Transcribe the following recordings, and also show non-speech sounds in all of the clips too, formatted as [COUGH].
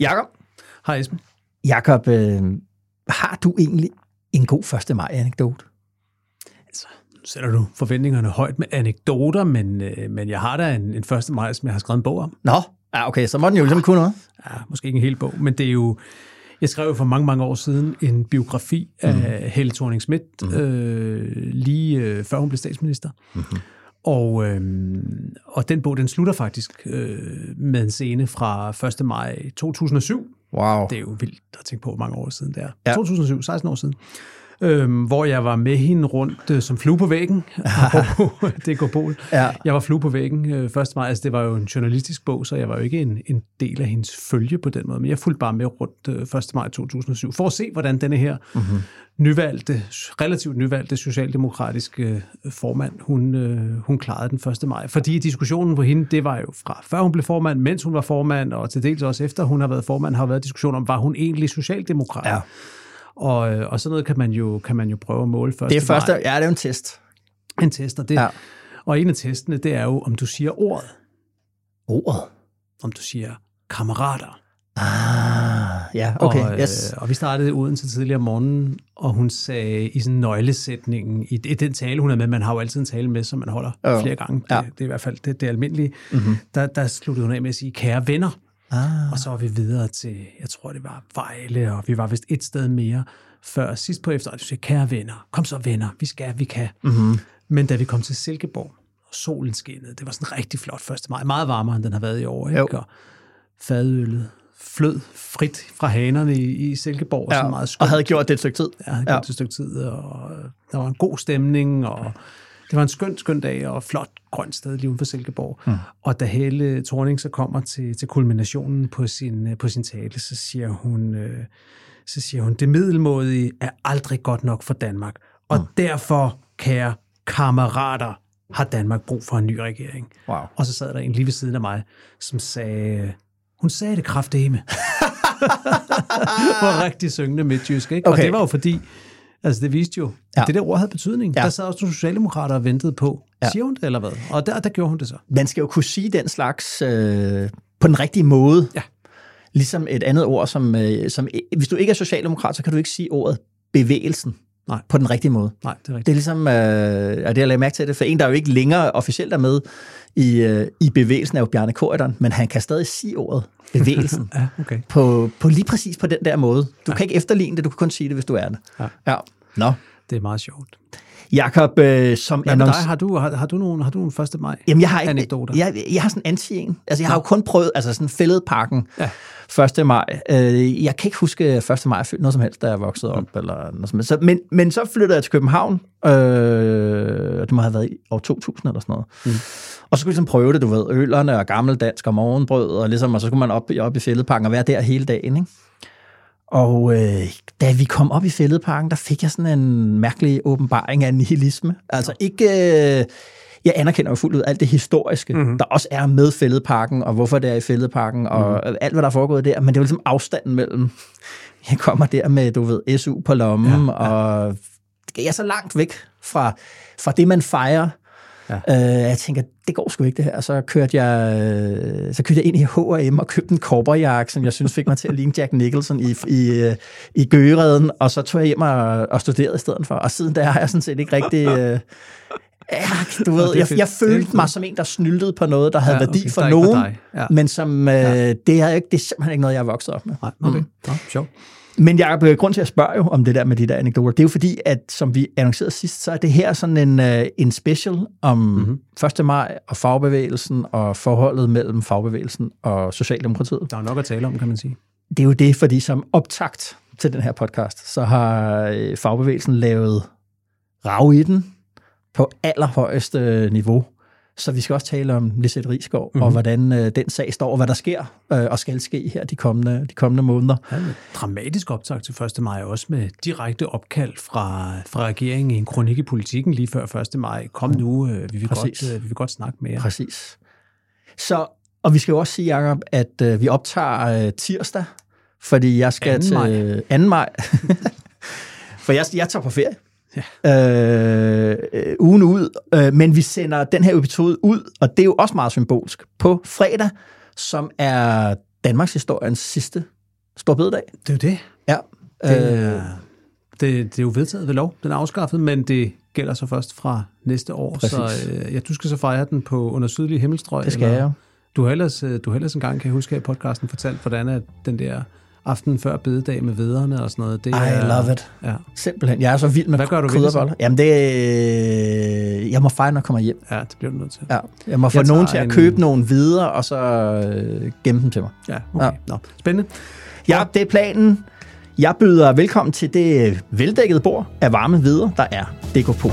Jakob, Hej Esben. Jakob øh, har du egentlig en god 1. maj-anekdote? Altså, nu sætter du forventningerne højt med anekdoter, men, øh, men jeg har da en, en 1. maj, som jeg har skrevet en bog om. Nå, ja, okay, så må den jo ligesom kunne noget. Ja, måske ikke en hel bog, men det er jo... Jeg skrev jo for mange, mange år siden en biografi af mm. Helle thorning mm. øh, lige øh, før hun blev statsminister. Mm-hmm. Og, øh, og den bog, den slutter faktisk øh, med en scene fra 1. maj 2007. Wow. Det er jo vildt at tænke på, hvor mange år siden det er. Ja. Ja. 2007, 16 år siden. Øhm, hvor jeg var med hende rundt øh, som flue på væggen. [LAUGHS] [LAUGHS] det går bol. Ja. Jeg var flue på væggen øh, 1. maj. Altså, det var jo en journalistisk bog, så jeg var jo ikke en, en del af hendes følge på den måde. Men jeg fulgte bare med rundt øh, 1. maj 2007, for at se, hvordan denne her mm-hmm. nyvalgte, relativt nyvalgte socialdemokratiske øh, formand, hun, øh, hun klarede den 1. maj. Fordi diskussionen på hende, det var jo fra før hun blev formand, mens hun var formand, og til dels også efter hun har været formand, har været diskussion om, var hun egentlig socialdemokrat? Ja. Og, øh, og sådan noget kan man jo, kan man jo prøve at måle først. Det er første, ja, det er en test. En test, og, det, Ja. og en af testene, det er jo, om du siger ordet. Ordet. Om du siger kammerater. Ah, ja, okay, og, yes. øh, og vi startede uden til tidligere om morgenen, og hun sagde i sådan nøglesætningen, i, i den tale, hun er med, man har jo altid en tale med, som man holder oh. flere gange, det, ja. det er i hvert fald det, det almindelige, mm-hmm. der, der sluttede hun af med at sige, kære venner. Ah, Og så var vi videre til, jeg tror det var Vejle, og vi var vist et sted mere før sidst på efteråret. Du siger, kære venner, kom så venner, vi skal, vi kan. Mm-hmm. Men da vi kom til Silkeborg, og solen skinnede, det var sådan rigtig flot 1. maj, meget varmere, end den har været i år. Ikke? Jo. Og fadøllet flød frit fra hanerne i, i Silkeborg, og ja, sådan meget og skønt. havde gjort det et stykke tid. Ja, det Ja. ja. et stykke tid, og der var en god stemning, og det var en skøn, skøn dag, og flot grønt sted lige uden for Silkeborg. Mm. Og da Helle Thorning så kommer til, til kulminationen på sin, øh, på sin tale, så siger hun, øh, så siger hun, det middelmådige er aldrig godt nok for Danmark, og mm. derfor, kære kammerater, har Danmark brug for en ny regering. Wow. Og så sad der en lige ved siden af mig, som sagde, hun sagde det kraftedeme. [LAUGHS] på rigtig syngende midtjysk, ikke? Okay. Og det var jo fordi, altså det viste jo, Ja. at det der ord havde betydning. Ja. Der sad også nogle socialdemokrater og ventede på, ja. siger hun det eller hvad? Og der, der gjorde hun det så. Man skal jo kunne sige den slags øh, på den rigtige måde. Ja. Ligesom et andet ord, som, øh, som hvis du ikke er socialdemokrat, så kan du ikke sige ordet bevægelsen Nej. på den rigtige måde. Nej, det er rigtigt. Det er ligesom, øh, og det har jeg mærke til det, for en, der jo ikke længere officielt er med i, øh, i bevægelsen, er jo Bjarne Korydon, men han kan stadig sige ordet bevægelsen [LAUGHS] Ja, okay. på, på lige præcis på den der måde. Du ja. kan ikke efterligne det, du kan kun sige det, hvis du er det. Ja. ja. Nå. Det er meget sjovt. Jakob, øh, som Hvad med annonc- dig? Har du, har, har du nogen, har du nogen 1. maj? Jamen, jeg har ikke, Anekdoter. Jeg, jeg har sådan en anti-en. Altså, jeg har jo kun prøvet, altså sådan fælledparken Ja. 1. maj. Øh, jeg kan ikke huske 1. maj, jeg følte noget som helst, da jeg voksede op. Mm. Eller noget som helst. Så, men, men så flyttede jeg til København. Øh, det må have været i år 2000 eller sådan noget. Mm. Og så skulle jeg ligesom prøve det, du ved, ølerne og gammeldansk og morgenbrød, og, ligesom, og så skulle man op, op i fælledparken og være der hele dagen, ikke? Og øh, da vi kom op i fældeparken, der fik jeg sådan en mærkelig åbenbaring af nihilisme. Altså ikke... Øh, jeg anerkender jo fuldt ud alt det historiske, mm-hmm. der også er med fældeparken, og hvorfor det er i fældeparken, og mm-hmm. alt, hvad der er foregået der. Men det er jo ligesom afstanden mellem... [LAUGHS] Jeg kommer der med, du ved, SU på lommen, ja, ja. og jeg er så langt væk fra, fra det, man fejrer. Ja. Øh, jeg tænker, det går sgu ikke det her. Så kørte jeg, øh, så kørte jeg ind i H&M og købte en korperjakke, som jeg synes fik mig til at ligne Jack Nicholson i, i, øh, i Gøgereden, og så tog jeg hjem og, og studerede i stedet for. Og siden der har jeg sådan set ikke rigtig... Øh, Ja, du ved, jeg, jeg følte mig som en, der snyltede på noget, der havde Ja, værdi okay. ikke for nogen. Ja. men som, øh, det, er ikke, det er simpelthen ikke noget, jeg er vokset op med. Nej, okay. Mm. Nå, sjovt. Men jeg har grund til at spørge jo om det der med de der anekdoter. Det er jo fordi, at som vi annoncerede sidst, så er det her sådan en, uh, en special om mm-hmm. 1. maj og fagbevægelsen og forholdet mellem fagbevægelsen og Socialdemokratiet. Der er nok at tale om, kan man sige. Det er jo det, fordi som optakt til den her podcast, så har øh, fagbevægelsen lavet rav i den på allerhøjeste niveau Så vi skal også tale om Lisette Rigsgaard, mm-hmm. og hvordan øh, den sag står, og hvad der sker øh, og skal ske her de kommende, de kommende måneder. Ja, dramatisk optag til 1. maj, også med direkte opkald fra, fra regeringen i en kronik i politikken lige før 1. maj. Kom nu, øh, vi, vil godt, øh, vi vil godt snakke med jer. Præcis. Så, og vi skal jo også sige, Jacob, at øh, vi optager øh, tirsdag, fordi jeg skal 2. til maj. 2. [LAUGHS] maj. For jeg, jeg tager på ferie. Ja. Øh, øh, ugen ud, øh, men vi sender den her episode ud, og det er jo også meget symbolsk, på fredag, som er Danmarks historiens sidste stor bededag. Det er jo det. Ja. Det, Øh, er, det, det er jo vedtaget ved lov. Den er afskaffet, men det gælder så først fra næste år. Præcis. Så øh, ja, du skal så fejre den på under sydlige himmelstrøg. det skal jeg jo. Du har ellers, øh, du har ellers engang, kan jeg huske, her i podcasten fortalt, hvordan at den der aften før bededag med vederne og sådan noget. Det I er, love it. Ja, Simpelthen. Jeg er så vild med Hvad gør du krydderboller. Jamen det, øh, jeg må fejre, når jeg kommer hjem. ja, det bliver du nødt til. Ja, jeg må få Jeg nogen til at en- købe nogle videre, og så øh, gemme dem til mig. Ja, okay. Ja. Nå, spændende. Ja, det er planen. Jeg byder velkommen til det veldækkede bord af varme videre, der er Dekopol.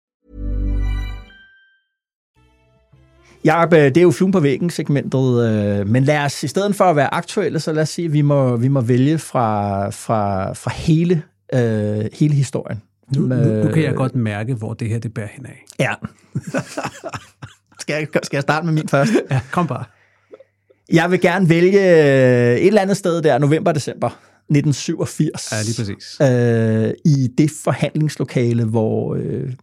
Jacob, det er jo fluen på væggen segmentet, øh, men lad os i stedet for at være aktuelle, så lad os sige, at vi må, vi må vælge fra, fra, fra hele, øh, hele historien. Nu, nu, nu kan jeg godt mærke, hvor det her det bærer hen af. Ja. skal, jeg, skal jeg starte med min første? Ja, kom bare. Jeg vil gerne vælge øh, et eller andet sted der, november-december 1987. Ja, lige præcis. Øh, I det forhandlingslokale, hvor øh,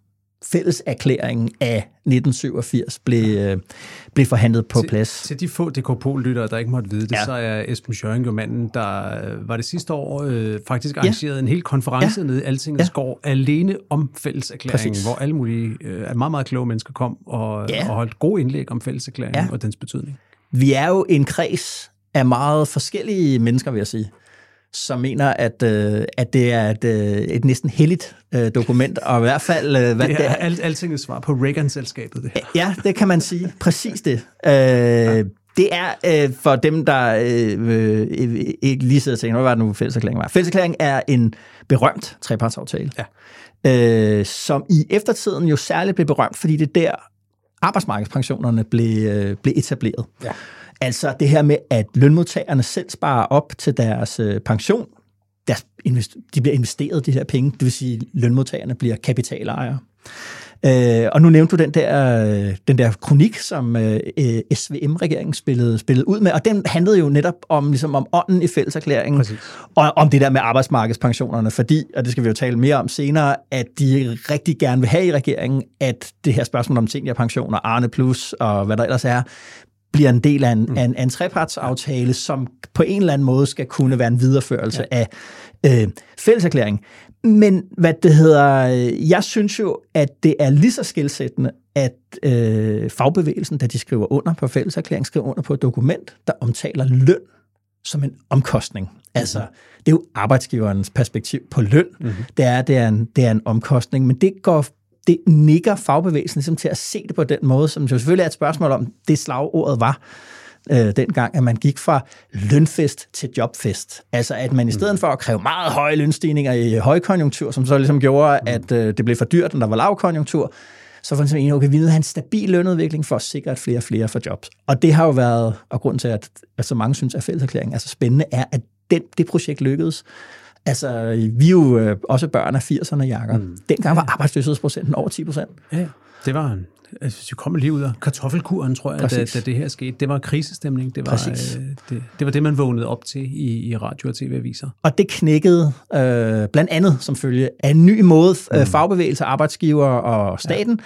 fælleserklæringen af 1987 blev, øh, blev forhandlet på til, plads. Til de få DK-lyttere, der ikke måtte vide det, Ja. så er Esben Schøring jo manden, der øh, var det sidste år øh, faktisk arrangeret ja. en hel konference ja. nede i Altingets Ja. gård alene om fælleserklæringen, Præcis. hvor alle mulige øh, meget, meget kloge mennesker kom og, Ja. og holdt gode indlæg om fælleserklæringen Ja. og dens betydning. Vi er jo en kreds af meget forskellige mennesker, vil jeg sige, som mener, at, øh, at det er et, øh, et næsten helligt øh, dokument, og i hvert fald... Øh, hvad Det er alt, Altingets svar på Reagan-selskabet, det her. Ja, det kan man sige. [LAUGHS] Præcis det. Øh, det er øh, for dem, der øh, øh, ikke lige sidder og tænker, hvad var det nu fælleserklæringen var? Fælleserklæringen er en berømt trepartsaftale, ja. øh, som i eftertiden jo særligt blev berømt, fordi det er der arbejdsmarkedspensionerne blev, øh, blev etableret. Ja. Altså det her med, at lønmodtagerne selv sparer op til deres øh, pension, deres de bliver investeret, de her penge, det vil sige, at lønmodtagerne bliver kapitalejere. Øh, og nu nævnte du den der, øh, den der kronik, som øh, øh, SVM-regeringen spillede, spillede ud med, og den handlede jo netop om, ligesom om ånden i fælleserklæringen, Præcis. og om det der med arbejdsmarkedspensionerne, fordi, og det skal vi jo tale mere om senere, at de rigtig gerne vil have i regeringen, at det her spørgsmål om seniorpensioner, Arne Plus og hvad der ellers er, bliver en del af en, mm. af en, af en trepartsaftale, som på en eller anden måde skal kunne være en videreførelse ja. af øh, fælleserklæringen. Men hvad det hedder, øh, jeg synes jo, at det er lige så skilsættende, at øh, fagbevægelsen, da de skriver under på fælleserklæringen, skriver under på et dokument, der omtaler løn som en omkostning. Altså, det er jo arbejdsgiverens perspektiv på løn. Mm-hmm. Det, er, det, er en, det er en omkostning, men det går det nikker fagbevægelsen ligesom til at se det på den måde, som selvfølgelig er et spørgsmål om, det slagordet var øh, dengang, at man gik fra lønfest til jobfest. Altså at man i stedet for at kræve meget høje lønstigninger i højkonjunktur, som så ligesom gjorde, at øh, det blev for dyrt, når der var lavkonjunktur, så var det okay, vi at have en stabil lønudvikling for at sikre, at flere og flere får jobs. Og det har jo været, og grund til, at, at så mange synes, at fælleserklæringen er så spændende, er, at den, det projekt lykkedes. Altså, vi er jo øh, også børn af 80'erne, Jacob. Mm. Dengang var arbejdsløshedsprocenten over 10 procent. Ja, det var en, altså, vi kom lige ud af kartoffelkuren, tror jeg, da, da det her skete. Det var krisestemning. Det var, Præcis. øh, det, det var det, man vågnede op til i, i radio- og tv-aviser. Og det knækkede øh, blandt andet som følge af en ny måde, øh, fagbevægelse, arbejdsgiver og staten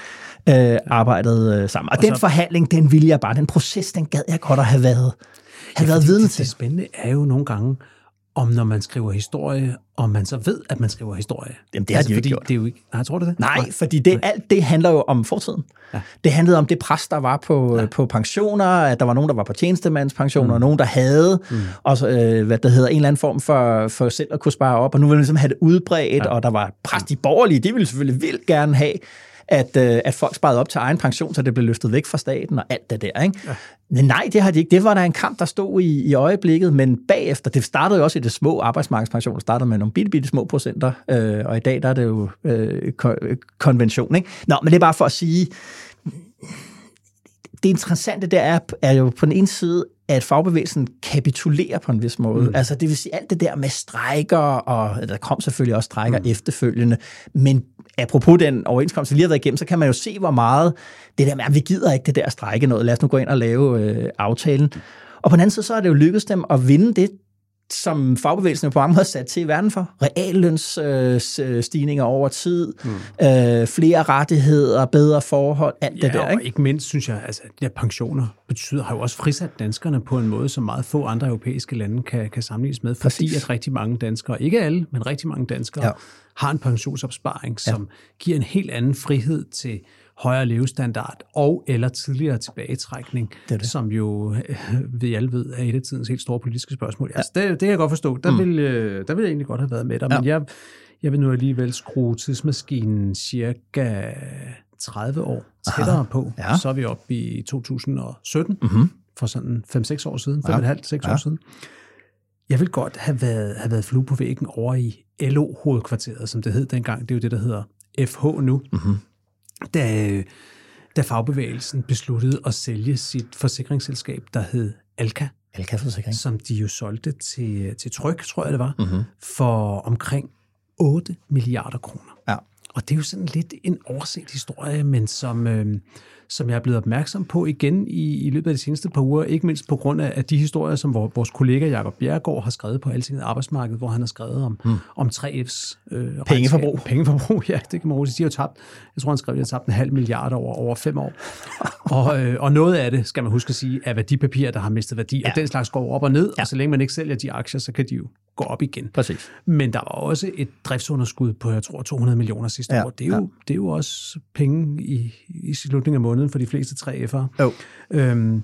øh, arbejdede øh, sammen. Og, Og den så- forhandling, den ville jeg bare, den proces, den gad jeg godt at have været, have været vidne det, til. det spændende er jo nogle gange, om når man skriver historie, om man så ved, at man skriver historie. Jamen, det har de jo ikke gjort. Det er jo ikke, nej, tror du det? Nej, fordi det, alt det handler jo om fortiden. Ja. Det handlede om det pres, der var på, ja. på pensioner, at der var nogen, der var på tjenestemandspensioner, mm. og nogen, der havde, mm. og øh, hvad der hedder, en eller anden form for, for selv at kunne spare op, og nu ville man ligesom have det udbredt, ja. og der var pres, de borgerlige, de ville selvfølgelig vildt gerne have, at, øh, at folk sparede op til egen pension, så det blev løftet væk fra staten og alt det der. Ikke? Ja. Men nej, det har de ikke. Det var der en kamp, der stod i, i øjeblikket, men bagefter, det startede jo også i det små arbejdsmarkedspension, det startede med nogle bitte, bitte små procenter, øh, og i dag der er det jo øh, ko- konvention. Ikke? Nå, men det er bare for at sige, det interessante der er, er jo på den ene side, at fagbevægelsen kapitulerer på en vis måde. Mm. Altså det vil sige alt det der med strejker, og der kom selvfølgelig også strejker mm. efterfølgende, men apropos den overenskomst, vi lige har været igennem, så kan man jo se, hvor meget det der med, at vi gider ikke det der strejke noget, lad os nu gå ind og lave øh, aftalen. Og på den anden side, så er det jo lykkedes dem at vinde det, som fagbevægelsen på mange måder sat til i verden for. Reallønsstigninger over tid, mm. øh, flere rettigheder, bedre forhold, alt Ja, det der. og Ikke? ikke mindst, synes jeg, altså, ja, pensioner betyder, har jo også frisat danskerne på en måde, som meget få andre europæiske lande kan, kan sammenlignes med, fordi Præcis. at rigtig mange danskere, ikke alle, men rigtig mange danskere, Ja. ja. har en pensionsopsparing, som giver en helt anden frihed til højere levestandard og eller tidligere tilbagetrækning, Det det. som jo, øh, vi alle ved, er et af tidens helt store politiske spørgsmål. Altså, det, det kan jeg godt forstå. Der, mm. vil, øh, der vil jeg egentlig godt have været med dig, ja. men jeg, jeg vil nu alligevel skrue tidsmaskinen cirka 30 år tættere på. Ja. Så er vi oppe i 2017, Mhm. for sådan 5-6 år siden, 5,5-6 Ja. år siden. Jeg vil godt have været, have været flue på væggen over i LO-hovedkvarteret, som det hed dengang. Det er jo det, der hedder FH nu. Mhm. Da, da fagbevægelsen besluttede at sælge sit forsikringsselskab, der hed Alka, Alka-forsikring. som de jo solgte til, til Tryg, tror jeg det var, Mhm. for omkring 8 milliarder kroner. Ja. Og det er jo sådan lidt en overset historie, men som, øh, som jeg er blevet opmærksom på igen i, i løbet af de seneste par uger, ikke mindst på grund af, af de historier, som vor, vores kollega Jakob Bjerregaard har skrevet på Altinget Arbejdsmarked, hvor han har skrevet om, hmm. om 3F's øh, Pengeforbrug. regnskab. Pengeforbrug, [LAUGHS] ja, det kan man roligt sige. De har tabt, jeg tror han skrev, at de har tabt en halv milliard over, over fem år. [LAUGHS] og, øh, og noget af det, skal man huske at sige, er værdipapirer, der har mistet værdi. Ja. og den slags går op og ned, ja. og så længe man ikke sælger de aktier, så kan de jo gå op igen. Præcis. Men der var også et driftsunderskud på, jeg tror, 200 millioner sidste Ja, år. Det er, jo, ja. det er jo også penge i, i slutningen af måneden for de fleste 3F'ere. Jo. Øhm,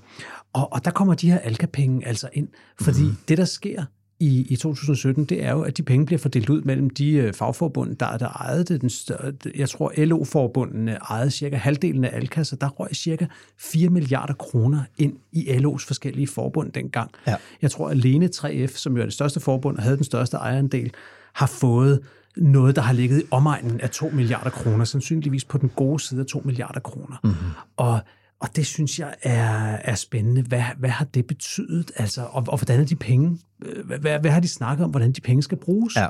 og, og der kommer de her alkapenge altså ind, fordi mm. det, der sker i, i 2017, det er jo, at de penge bliver fordelt ud mellem de øh, fagforbund, der, der ejede det. Den større, jeg tror, LO-forbundene ejede cirka halvdelen af Alka, så der røg cirka 4 milliarder kroner ind i LO's forskellige forbund dengang. Ja. Jeg tror, alene 3F, som jo er det største forbund og havde den største ejerandel, har fået noget, der har ligget i omegnen af 2 milliarder kroner, sandsynligvis på den gode side af 2 milliarder kroner. Mhm. Mm-hmm. Og, og det synes jeg er, er spændende. Hvad, hvad har det betydet? Altså, og, og hvordan er de penge? øh, Hvad, hvad, har de snakket om, hvordan de penge skal bruges? Ja.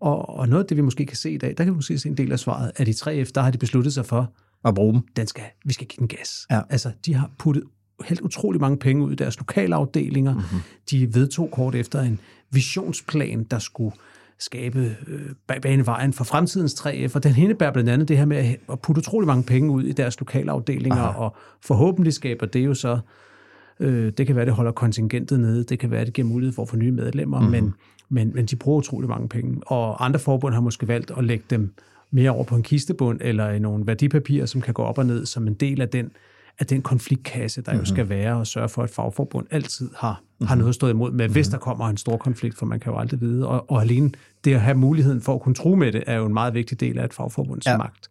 Og, og noget af det, vi måske kan se i dag, der kan vi måske se en del af svaret, at i 3F, der har de besluttet sig for, Og bruge dem. den skal, vi skal give den gas. Ja. Altså, de har puttet helt utrolig mange penge ud i deres lokalafdelinger. Mhm. Mm-hmm. De vedtog kort efter en visionsplan, der skulle skabe øh, bane vejen for fremtidens 3F, og den indebærer blandt andet det her med at- putte utrolig mange penge ud i deres lokalafdelinger, Aha. og forhåbentlig skaber det jo så, øh, det kan være, det holder kontingentet nede, det kan være, det giver mulighed for at få nye medlemmer, mm-hmm. men, men, men de bruger utrolig mange penge, og andre forbund har måske valgt at lægge dem mere over på en kistebund, eller i nogle værdipapirer, som kan gå op og ned som en del af den af den konfliktkasse, der mm-hmm. jo skal være, og sørge for, at fagforbund altid har, mm-hmm. har noget stået imod med, hvis der kommer en stor konflikt, for man kan jo aldrig vide. Og, og alene det at have muligheden for at kunne tro med det, er jo en meget vigtig del af et fagforbunds ja. Magt.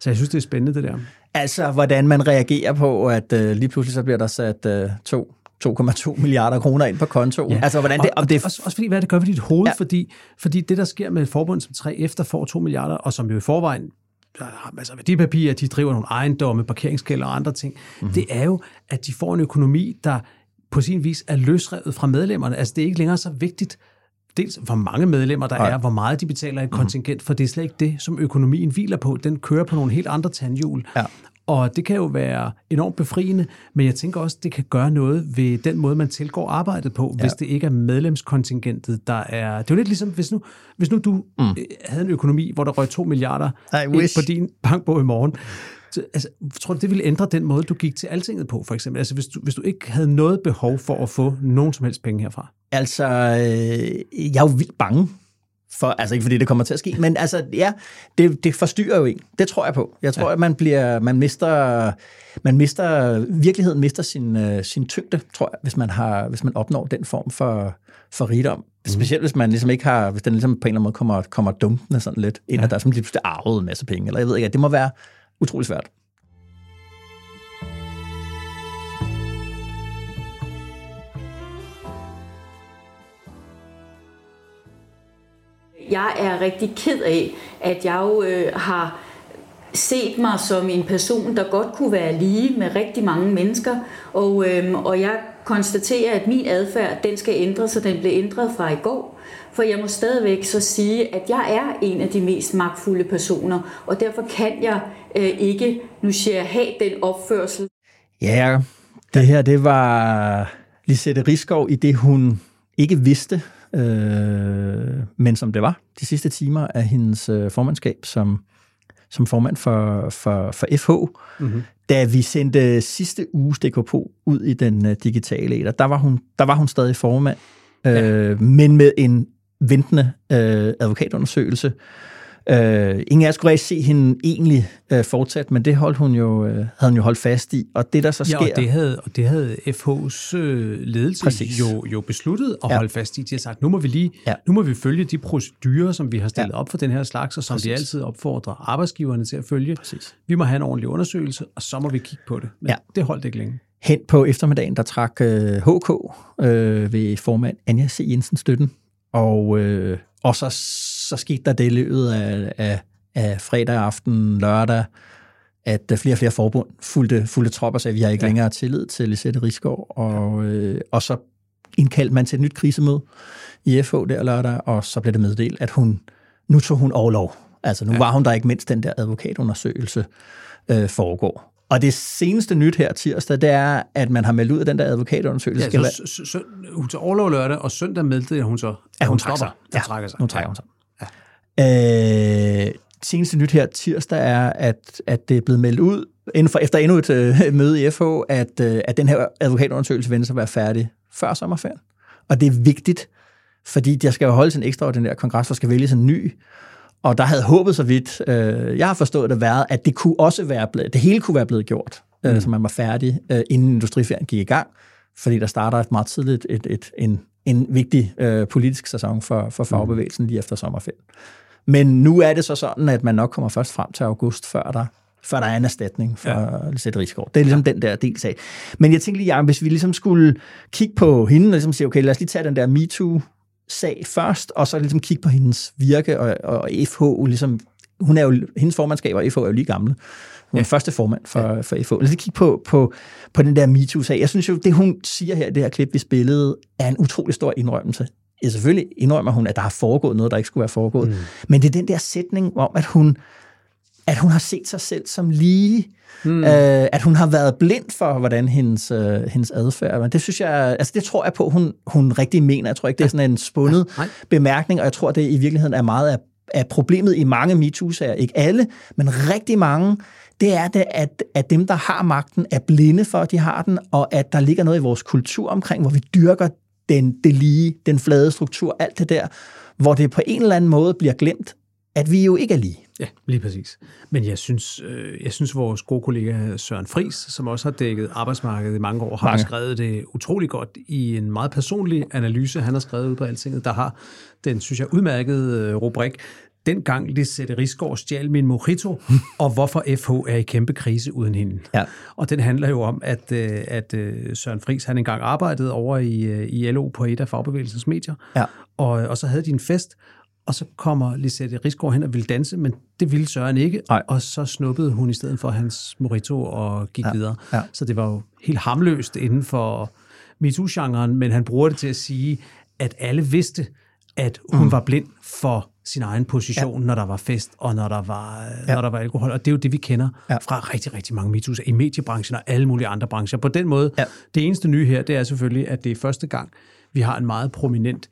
Så jeg synes, det er spændende, det der. Altså, hvordan man reagerer på, at øh, lige pludselig så bliver der sat øh, to 2,2 [LAUGHS] milliarder kroner ind på kontoen. Ja. Altså, hvordan det, om og, det, også, også fordi, hvad det gør ved dit hoved. Ja. fordi, fordi det, der sker med et forbund som 3F, der får 2 milliarder, og som jo i forvejen der har masser af værdipapirer, de driver nogle ejendomme, parkeringskælder og andre ting, Mhm. mm-hmm. det er jo, at de får en økonomi, der på sin vis er løsrevet fra medlemmerne. Altså, det er ikke længere så vigtigt, dels hvor mange medlemmer der Nej. er, hvor meget de betaler i kontingent, for det er slet ikke det, som økonomien hviler på. Den kører på nogle helt andre tandhjul. Ja. Og det kan jo være enormt befriende, men jeg tænker også, det kan gøre noget ved den måde, man tilgår arbejdet på, ja. hvis det ikke er medlemskontingentet, der er... Det er jo lidt ligesom, hvis nu, hvis nu du mm. havde en økonomi, hvor der røg 2 milliarder på din bankbog i morgen. Så, altså, tror du, det ville ændre den måde, du gik til altinget på, for eksempel? Altså, hvis du, hvis du ikke havde noget behov for at få nogen som helst penge herfra? Altså, øh, jeg er jo vildt bange for, altså ikke fordi det kommer til at ske, men altså, ja, det, det forstyrrer jo en. Det tror jeg på. Jeg tror, ja. at man bliver, man mister, man mister, virkeligheden mister sin, øh, sin tyngde, tror jeg, hvis man, har, hvis man opnår den form for, for rigdom. Mm. Specielt hvis man ligesom ikke har, hvis den ligesom på en eller anden måde kommer, kommer dumpende sådan lidt, ind, ja. at der er sådan lige pludselig arvet en masse penge, eller jeg ved ikke, det må være utrolig svært. Jeg er rigtig ked af, at jeg jo øh, har set mig som en person, der godt kunne være lige med rigtig mange mennesker, og, øh, og jeg konstaterer, at min adfærd, den skal ændres, så den blev ændret fra i går. For jeg må stadigvæk så sige, at jeg er en af de mest magtfulde personer, og derfor kan jeg øh, ikke, nu siger jeg, have den opførsel. Ja, det her, det var Lisette Riskov i det, hun ikke vidste, øh, men som det var de sidste timer af hendes øh, formandskab som, som formand for, for, for FH. Mm-hmm. Da vi sendte sidste uges DKP ud i den øh, digitale æder, der var hun, der var hun stadig formand, øh, ja. men med en ventende øh, advokatundersøgelse. Øh, ingen af skulle rigtig se hende egentlig øh, fortsat, men det holdt hun jo, øh, havde hun jo holdt fast i. Og det, der så Ja, sker... og det havde, og det havde FH's øh, ledelse Præcis. jo, jo besluttet at Ja. ja. holde fast i. De har sagt, nu må vi lige, Ja. ja. nu må vi følge de procedurer, som vi har stillet Ja. ja. op for den her slags, og som Præcis. vi altid opfordrer arbejdsgiverne til at følge. Præcis. Vi må have en ordentlig undersøgelse, og så må vi kigge på det. Men Ja. ja. det holdt ikke længe. Hen på eftermiddagen, der trak øh, HK øh, ved formand Anja C. Jensen støtten, og, øh, og så, så skete der det i løbet af, af, af fredag aften, lørdag, at øh, flere og flere forbund fulgte, fulgte trop og sagde, at vi har ikke ja. Længere tillid til Lisette Rigsgaard, og, øh, og så indkaldte man til et nyt krisemøde i FH der lørdag, og så blev det meddelt, at hun, nu tog hun overlov. Altså nu ja. var hun der ikke, mens den der advokatundersøgelse øh, foregår. Og det seneste nyt her tirsdag, det er, at man har meldt ud af den der advokatundersøgelse. Ja, så, så, så, hun tager overlov lørdag, og søndag meldte hun så, at Ja, hun hun trækker sig. Ja, trækker sig. Nu trækker hun sig. Øh, seneste nyt her tirsdag er, at, at det er blevet meldt ud, inden for, efter endnu et øh, møde i FH, at, øh, at den her advokatundersøgelse venter sig at være færdig før sommerferien. Og det er vigtigt, fordi der skal jo holdes en ekstraordinær kongres, der skal vælges en ny. Og der havde håbet så vidt, øh, jeg har forstået det, været, at det kunne også være blevet, det hele kunne være blevet gjort, øh, så man var færdig, øh, inden industriferien gik i gang. Fordi der starter et meget tidligt et, et, en, en vigtig øh, politisk sæson for, for fagbevægelsen lige efter sommerferien. Men nu er det så sådan, at man nok kommer først frem til august, før der, før der er en erstatning for ja. Lisette Rigsgaard. Det er ligesom ja. den der del sag. Men jeg tænkte lige, Jacob, hvis vi ligesom skulle kigge på hende, og ligesom sige, okay, lad os lige tage den der MeToo-sag først, og så ligesom kigge på hendes virke, og, og FH, ligesom, hun er jo, hendes formandskab og FH er jo lige gamle. Hun er ja. første formand for, ja. for FH. Lad os lige kigge på, på, på den der MeToo-sag. Jeg synes jo, det hun siger her i det her klip, vi spillede, er en utrolig stor indrømmelse. Ja, selvfølgelig indrømmer hun, at der har foregået noget, der ikke skulle være foregået. Mm. Men det er den der sætning om, at hun, at hun har set sig selv som lige, mm. øh, at hun har været blind for, hvordan hendes, øh, hendes adfærd. Men det synes jeg, altså det tror jeg på, hun, hun rigtig mener. Jeg tror ikke, det er sådan en spundet Nej. bemærkning, og jeg tror, det i virkeligheden er meget af, af problemet i mange MeToo-sager. Ikke alle, men rigtig mange. Det er det, at, at dem, der har magten, er blinde for, at de har den, og at der ligger noget i vores kultur omkring, hvor vi dyrker den, det lige, den flade struktur, alt det der, hvor det på en eller anden måde bliver glemt, at vi jo ikke er lige. Ja, lige præcis. Men jeg synes, øh, jeg synes vores gode kollega Søren Fris, som også har dækket arbejdsmarkedet i mange år, har Mange. beskrevet det utrolig godt i en meget personlig analyse, han har skrevet ud på Altinget, der har den, synes jeg, udmærkede øh, rubrik, Dengang Lisette Rigsgaard stjal min mojito, og hvorfor FH er i kæmpe krise uden hende. Ja. Og den handler jo om, at, øh, at øh, Søren Fris han engang arbejdede over i, øh, i LO på et af fagbevægelsens medier, Ja. og, og så havde de en fest, og så kommer Lisette Rigsgaard hen og ville danse, men det ville Søren ikke, Nej. og så snuppede hun i stedet for hans morito og gik ja. videre. ja. Så det var jo helt hamløst inden for MeToo-genren, men han bruger det til at sige, at alle vidste, at hun mm. var blind for sin egen position, ja. når der var fest, og når der var, ja. når der var alkohol. Og det er jo det, vi kender ja. fra rigtig, rigtig mange MeToo's i mediebranchen og alle mulige andre brancher. På den måde, ja. det eneste nye her, det er selvfølgelig, at det er første gang, vi har en meget prominent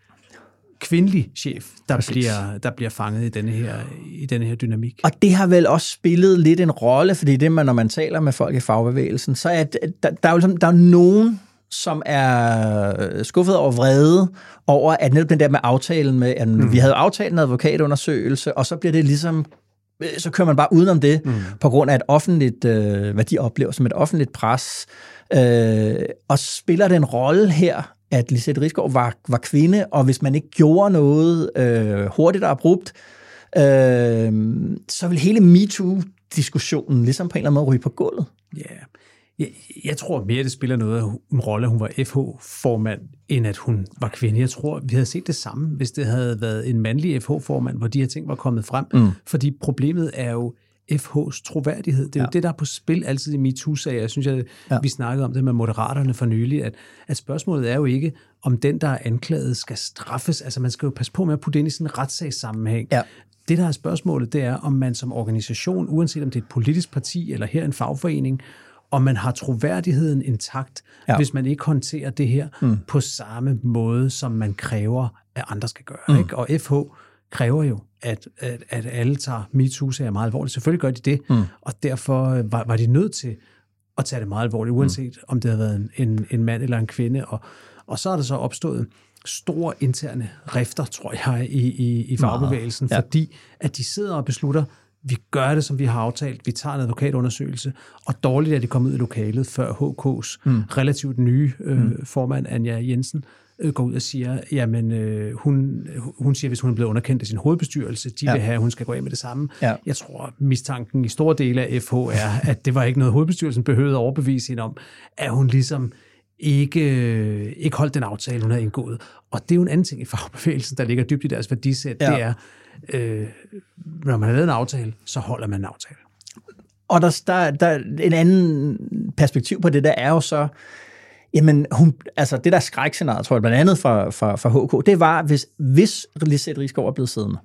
kvindelig chef, der bliver, der bliver fanget i denne, her, i denne her dynamik. Og det har vel også spillet lidt en rolle, fordi det, man, når man taler med folk i fagbevægelsen, så er der, der, er jo ligesom, der er nogen, som er skuffet over vrede over, at netop den der med aftalen med, at mm. vi havde aftalt en advokatundersøgelse, og så bliver det ligesom så kører man bare udenom det, mm. på grund af et offentligt, øh, hvad de oplever som et offentligt pres. Øh, og spiller det en rolle her, at Lisette Rigsgaard var, var kvinde, og hvis man ikke gjorde noget øh, hurtigt og abrupt, øh, så vil hele MeToo-diskussionen ligesom på en eller anden måde ryge på gulvet. Ja, yeah. Jeg, jeg tror mere, det spiller noget en rolle, at hun var FH-formand, end at hun var kvinde. Jeg tror, vi havde set det samme, hvis det havde været en mandlig FH-formand, hvor de her ting var kommet frem. Mm. Fordi problemet er jo, FH's troværdighed. Det er ja. jo det, der er på spil altid i MeToo-sager. Jeg synes, at ja. vi snakkede om det med moderaterne for nylig, at, at spørgsmålet er jo ikke, om den, der er anklaget, skal straffes. Altså, man skal jo passe på med at putte ind i sådan en retssagssammenhæng. Ja. Det, der er spørgsmålet, det er, om man som organisation, uanset om det er et politisk parti eller her en fagforening, om man har troværdigheden intakt, ja. hvis man ikke håndterer det her mm. på samme måde, som man kræver, at andre skal gøre. Mm. Ikke? Og FH kræver jo, at, at, at alle tager MeToo-sager meget alvorligt. Selvfølgelig gør de det, mm. og derfor øh, var, var de nødt til at tage det meget alvorligt, uanset mm. om det havde været en, en, en mand eller en kvinde. Og, og så er der så opstået store interne rifter, tror jeg, i, i, i fagbevægelsen, ja. fordi at de sidder og beslutter, vi gør det, som vi har aftalt, vi tager en advokatundersøgelse, og dårligt er det kommet ud i lokalet før HK's mm. relativt nye øh, mm. formand, Anja Jensen, øh, går ud og siger, jamen øh, hun, hun siger, hvis hun er blevet underkendt af sin hovedbestyrelse, de ja. vil have, at hun skal gå af med det samme. Ja. Jeg tror, mistanken i store dele af FH er, at det var ikke noget, hovedbestyrelsen behøvede at overbevise hende om, at hun ligesom ikke, ikke holdt den aftale, hun havde indgået. Og det er jo en anden ting i fagbevægelsen, der ligger dybt i deres værdisæt, ja. det er, øh, når man har lavet en aftale, så holder man en aftale. Og der, der, der en anden perspektiv på det, der er jo så, Jamen, hun, altså det der skrækscenarie, tror jeg, blandt andet fra, fra, fra HK, det var, hvis, hvis Lisette Rigsgaard er blevet siddende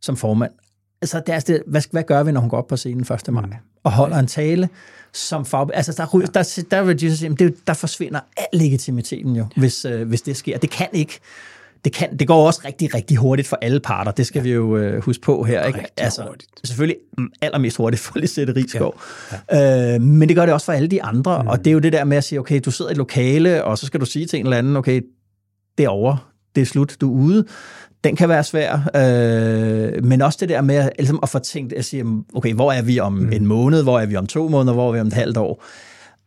som formand. Altså, det er, det, hvad, hvad gør vi, når hun går op på scenen 1. maj og holder en tale som fag... Altså, der, der, der, der, vil jeg sige, det, der forsvinder al legitimiteten jo, hvis, øh, hvis det sker. Det kan ikke det, kan, det går også rigtig, rigtig hurtigt for alle parter. Det skal ja. vi jo øh, huske på her. Ikke? Altså, hurtigt. Selvfølgelig allermest hurtigt for Lisette Rigsgaard. Ja. Ja. Øh, men det gør det også for alle de andre. Mm. Og det er jo det der med at sige, okay, du sidder i et lokale, og så skal du sige til en eller anden, okay, det er over, det er slut, du er ude. Den kan være svær. Øh, men også det der med at, ligesom at få tænkt, at sige, okay, hvor er vi om mm. en måned, hvor er vi om to måneder, hvor er vi om et halvt år?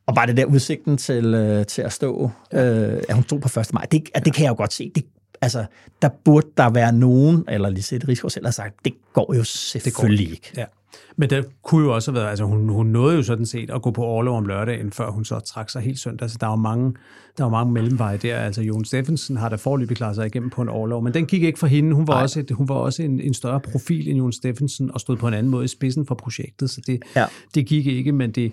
Og bare det der udsigten til, øh, til at stå, øh, at hun stod på 1. maj, det, at det kan jeg jo godt se. Det altså, der burde der være nogen, eller Lisette Rigsgaard selv har sagt, det går jo selvfølgelig det går. ikke. Ja. Men det kunne jo også have været, altså hun, hun nåede jo sådan set at gå på overlov om lørdagen, før hun så trak sig helt søndag. Så der var mange, der var mange mellemveje der. Altså Jon Steffensen har da forløbig klaret sig igennem på en overlov, men den gik ikke for hende. Hun var også, et, hun var også en, en større profil end Jon Steffensen og stod på en anden måde i spidsen for projektet, så det, ja. det gik ikke, men det,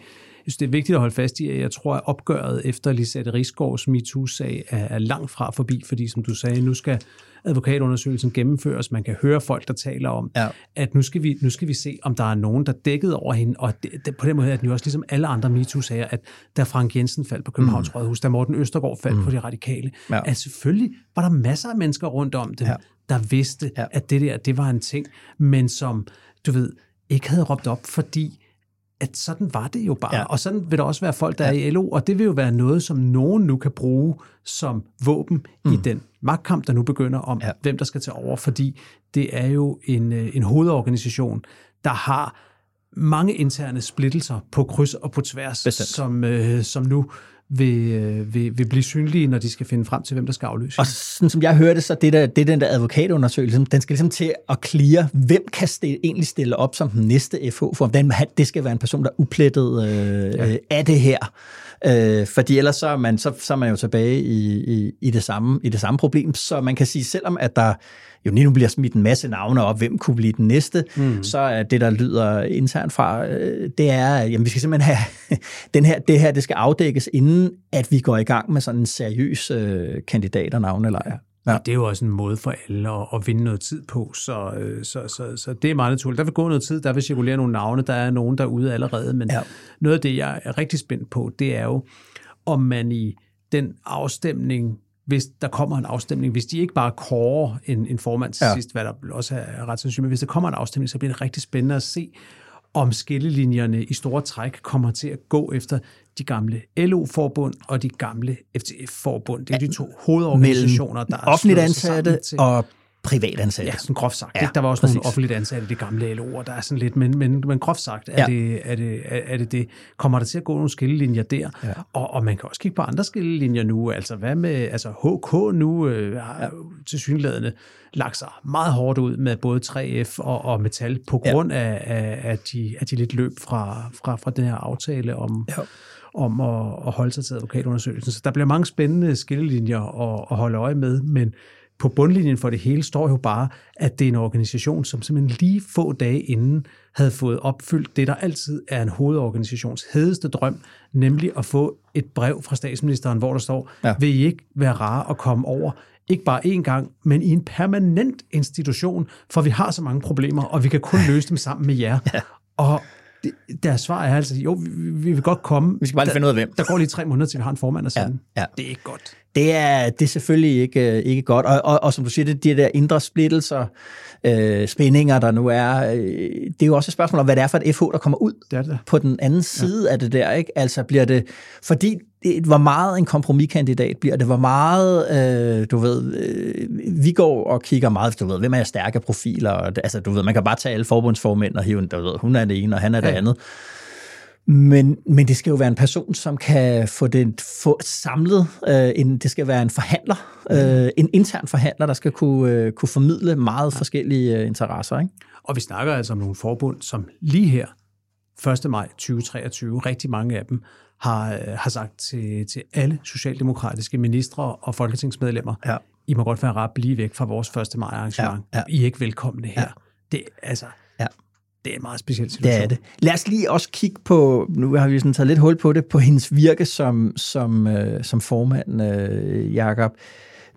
synes, det er vigtigt at holde fast i, at jeg tror, at opgøret efter Lisette Rigsgaards MeToo-sag er, er langt fra forbi, fordi som du sagde, nu skal advokatundersøgelsen gennemføres. Man kan høre folk, der taler om, ja. at nu skal, vi, nu skal vi se, om der er nogen, der dækkede over hende. Og det, det, på den måde er den jo også ligesom alle andre MeToo-sager, at da Frank Jensen faldt på Københavns mm. Rådhus, da Morten Østergaard faldt mm. på de radikale, ja. at selvfølgelig var der masser af mennesker rundt om dem, ja. der vidste, ja. at det der, det var en ting, men som, du ved, ikke havde råbt op, fordi at sådan var det jo bare. Ja. Og sådan vil der også være folk, der ja. er i LO, og det vil jo være noget, som nogen nu kan bruge som våben mm. i den magtkamp, der nu begynder om, ja. hvem der skal tage over, fordi det er jo en, øh, en hovedorganisation, der har mange interne splittelser på kryds og på tværs, som, øh, som nu vil, øh, vil, vil blive synlige, når de skal finde frem til, hvem der skal afløse. Og sådan som jeg hørte, så det, der, det den der advokatundersøgelse, den skal ligesom til at klire, hvem kan stille, egentlig stille op som den næste FH, for den, det skal være en person, der er uplettet øh, ja. af det her. Øh, fordi ellers så er, man, så, så er man jo tilbage i, i, i, det samme, i det samme problem. Så man kan sige, selvom at der jo lige nu bliver smidt en masse navne op, hvem kunne blive den næste, mm. så er det, der lyder internt fra, øh, det er, jamen vi skal simpelthen have, [LAUGHS] den her, det her, det skal afdækkes, inden at vi går i gang med sådan en seriøs øh, kandidat- og navnelejr. Ja. Det er jo også en måde for alle at, at vinde noget tid på, så, øh, så, så, så det er meget naturligt. Der vil gå noget tid, der vil cirkulere nogle navne, der er nogen derude allerede, men ja. noget af det, jeg er rigtig spændt på, det er jo, om man i den afstemning, hvis der kommer en afstemning, hvis de ikke bare kårer en, en formand til ja. sidst, hvad der også er ret sandsynligt, men hvis der kommer en afstemning, så bliver det rigtig spændende at se, om skillelinjerne i store træk kommer til at gå efter de gamle LO-forbund og de gamle FTF-forbund. Det er de to hovedorganisationer, der er offentligt ansatte og privatansatte. Ja, sådan groft sagt. Ja, der var også præcis. nogle offentligt ansatte, det gamle LO'er, der er sådan lidt, men, men, men groft sagt, er, ja. det, er, det, er, er det det. Kommer der til at gå nogle skillelinjer der? Ja. Og, og man kan også kigge på andre skillelinjer nu. Altså hvad med, altså HK nu øh, har ja. til synlædende lagt sig meget hårdt ud med både 3F og, og Metal på grund ja. af, af, af, de, af de lidt løb fra, fra, fra den her aftale om, ja. om at, at holde sig til advokatundersøgelsen. Så der bliver mange spændende skillelinjer at, at holde øje med, men på bundlinjen for det hele står jo bare, at det er en organisation, som simpelthen lige få dage inden havde fået opfyldt det, der altid er en hovedorganisations hedeste drøm, nemlig at få et brev fra statsministeren, hvor der står, ja. vil I ikke være rare at komme over ikke bare én gang, men i en permanent institution, for vi har så mange problemer, og vi kan kun løse dem sammen med jer. Ja. Og deres svar er altså, jo, vi, vi vil godt komme. Vi skal bare lige finde ud af hvem. Der går lige tre måneder, til vi har en formand at sende. Ja, ja. Det er ikke godt. Det er, det er selvfølgelig ikke, øh, ikke godt. Og, og, og som du siger, det, de der indre splittelser, øh, spændinger, der nu er, øh, det er jo også et spørgsmål om, hvad det er for et FH, der kommer ud det det. på den anden side ja. af det der. Ikke? Altså bliver det, fordi det var meget en kompromiskandidat, bliver det var meget, øh, du ved, øh, vi går og kigger meget, du ved, hvem er stærke profiler, og, altså du ved, man kan bare tage alle forbundsformænd og hive, du ved, hun er det ene, og han er det ja. andet. Men, men det skal jo være en person, som kan få det få samlet. Øh, en, det skal være en forhandler, øh, en intern forhandler, der skal kunne, øh, kunne formidle meget ja. forskellige øh, interesser. Ikke? Og vi snakker altså om nogle forbund, som lige her, 1. maj 2023, rigtig mange af dem har, øh, har sagt til, til alle socialdemokratiske ministre og folketingsmedlemmer, ja. I må godt være ret blive væk fra vores 1. maj arrangement. Ja. Ja. I er ikke velkomne her. Ja. Det, altså, ja det er en meget speciel situation. Det er det. Lad os lige også kigge på, nu har vi sådan taget lidt hul på det, på hendes virke som, som, øh, som formand, øh, Jakob.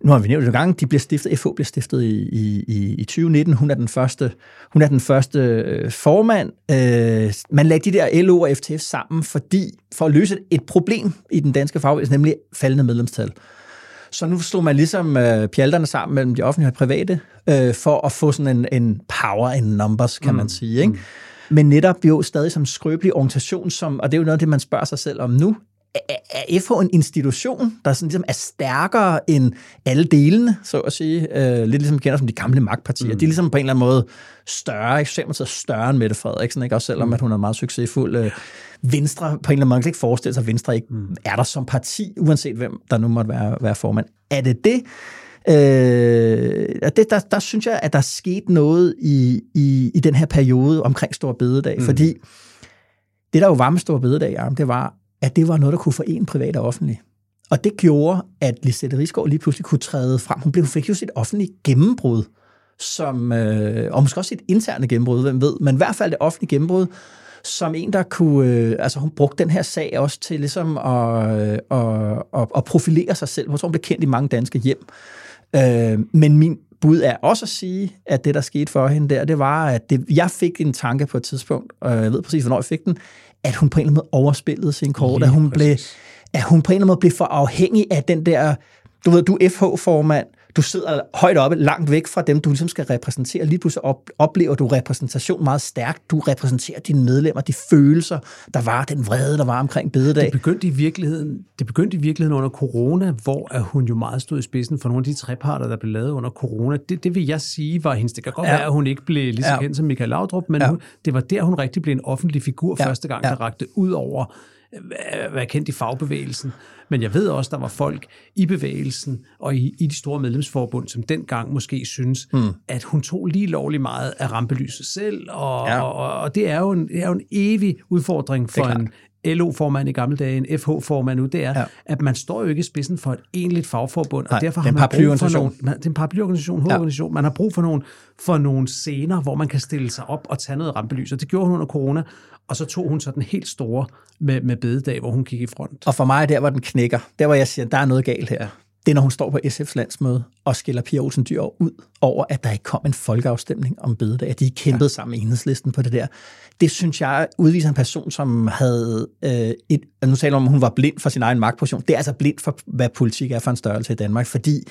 Nu har vi nævnt det gang, de bliver stiftet, FH bliver stiftet i, i, i 2019. Hun er den første, hun er den første øh, formand. Øh, man lagde de der LO og FTF sammen, fordi for at løse et problem i den danske fagbevægelse, nemlig faldende medlemstal. Så nu slog man ligesom øh, pjalterne sammen mellem de offentlige og private, øh, for at få sådan en, en power in numbers, kan mm. man sige. Ikke? Mm. Men netop jo stadig som skrøbelig organisation, som, og det er jo noget af det, man spørger sig selv om nu, er FH en institution, der sådan ligesom er stærkere end alle delene, så at sige? Øh, lidt ligesom vi kender som de gamle magtpartier. Mm. De er ligesom på en eller anden måde større, er større end Mette Frederiksen, ikke? også selvom mm. at hun er meget succesfuld. Øh, Venstre, på en eller anden måde, kan ikke forestille sig, at Venstre ikke mm. er der som parti, uanset hvem der nu måtte være, være formand. Er det det? Øh, det der, der synes jeg, at der er sket noget i, i, i den her periode omkring Stor Bededag, mm. fordi det, der jo var med Stor Bededag, ja, det var, at det var noget, der kunne forene privat og offentlig. Og det gjorde, at Lisette Rigsgaard lige pludselig kunne træde frem. Hun blev, fik jo sit offentlige gennembrud, som, øh, og måske også sit interne gennembrud, hvem ved, men i hvert fald det offentlige gennembrud, som en, der kunne... Øh, altså, hun brugte den her sag også til ligesom at, øh, at, at, at profilere sig selv. Jeg tror, hun blev kendt i mange danske hjem. Øh, men min bud er også at sige, at det, der skete for hende der, det var, at det, jeg fik en tanke på et tidspunkt, og jeg ved præcis, hvornår jeg fik den, at hun på en eller anden måde overspillede sin kort, at hun, blev, at hun på en eller anden måde blev for afhængig af den der, du ved, du FH-formand, du sidder højt oppe, langt væk fra dem, du ligesom skal repræsentere. Lige pludselig op, oplever du repræsentation meget stærkt. Du repræsenterer dine medlemmer, de følelser, der var, den vrede, der var omkring bededag. Det begyndte i virkeligheden, det begyndte i virkeligheden under corona, hvor hun jo meget stod i spidsen for nogle af de treparter, der blev lavet under corona. Det, det vil jeg sige var hendes. Det kan godt ja. være, at hun ikke blev lige så ja. kendt som Michael Laudrup, men ja. hun, det var der, hun rigtig blev en offentlig figur ja. første gang, ja. der rakte ud over være kendt i fagbevægelsen. Men jeg ved også, der var folk i bevægelsen og i, i de store medlemsforbund, som dengang måske synes, mm. at hun tog lige lovlig meget af rampelyset selv, og, ja. og, og det, er jo en, det er jo en evig udfordring for en LO-formand i gamle dage, en FH-formand nu, det er, ja. at man står jo ikke i spidsen for et egentligt fagforbund, Nej, og derfor har man brug for nogle, man, det er en paraplyorganisation, hovedorganisation, ja. man har brug for nogle, for nogle scener, hvor man kan stille sig op og tage noget rampelys, og det gjorde hun under corona, og så tog hun så den helt store med, med bededag, hvor hun gik i front. Og for mig, der var den knækker. Der var jeg siger, der er noget galt her. det er, når hun står på SF's landsmøde og skiller Pia Olsen Dyr ud over, at der ikke kom en folkeafstemning om bededag, at de kæmpede ja. sammen med enhedslisten på det der. Det synes jeg udviser en person, som havde øh, et, nu taler om, at hun var blind for sin egen magtposition. Det er altså blind for, hvad politik er for en størrelse i Danmark, fordi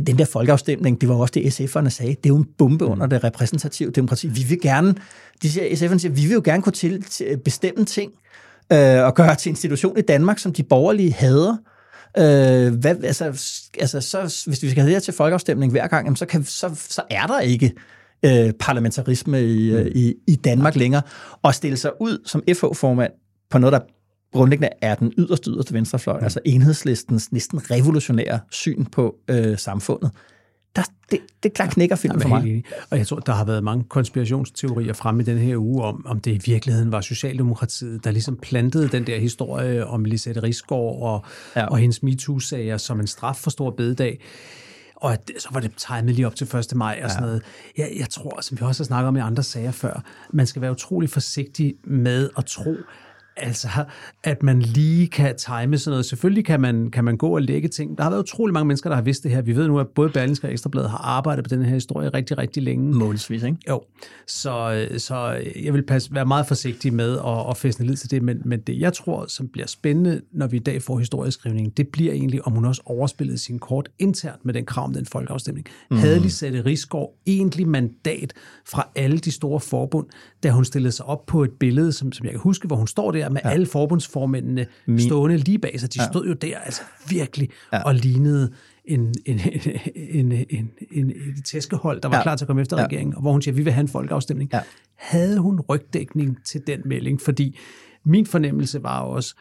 den der folkeafstemning, det var også det, SF'erne sagde, det er jo en bombe mm. under det repræsentative demokrati. Vi vil gerne, de siger, SF'erne siger, vi vil jo gerne kunne til, til bestemme ting, øh, og gøre til institution i Danmark, som de borgerlige hader. Øh, hvad, altså, altså, så, hvis vi skal have det her til folkeafstemning hver gang, jamen, så, kan, så, så er der ikke øh, parlamentarisme i, mm. i, i Danmark længere. Og stille sig ud som FH-formand på noget, der grundlæggende er den yderste, yderste venstrefløj, mm. altså enhedslistens næsten revolutionære syn på øh, samfundet. Der, det, det klart knækker filmen for mig. Og jeg tror, der har været mange konspirationsteorier fremme i den her uge om, om det i virkeligheden var Socialdemokratiet, der ligesom plantede den der historie om Lisette Rigsgaard og, ja. og hendes MeToo-sager som en straf for stor bededag og at, så var det timet lige op til 1. maj og sådan ja. noget. Jeg, jeg tror, som vi også har snakket om i andre sager før, man skal være utrolig forsigtig med at tro, Altså, at man lige kan time sådan noget. Selvfølgelig kan man, kan man gå og lægge ting. Der har været utrolig mange mennesker, der har vidst det her. Vi ved nu, at både Berlingske og Ekstrabladet har arbejdet på den her historie rigtig, rigtig længe. Målsvis, ikke? Jo. Så, så jeg vil passe, være meget forsigtig med at, at fæstne lid til det. Men, men det, jeg tror, som bliver spændende, når vi i dag får historieskrivning, det bliver egentlig, om hun også overspillede sin kort internt med den krav om den folkeafstemning. Mm. Havde Lisette Rigsgaard egentlig mandat fra alle de store forbund, da hun stillede sig op på et billede, som, som jeg kan huske, hvor hun står der der med ja. alle forbundsformændene Min... stående lige bag sig. De ja. stod jo der altså virkelig ja. og lignede en, en, en, en, en, en, en tæskehold, der var ja. klar til at komme efter ja. regeringen, og hvor hun siger, at vi vil have en folkeafstemning. Ja. Havde hun rygdækning til den melding? Fordi min fornemmelse var også,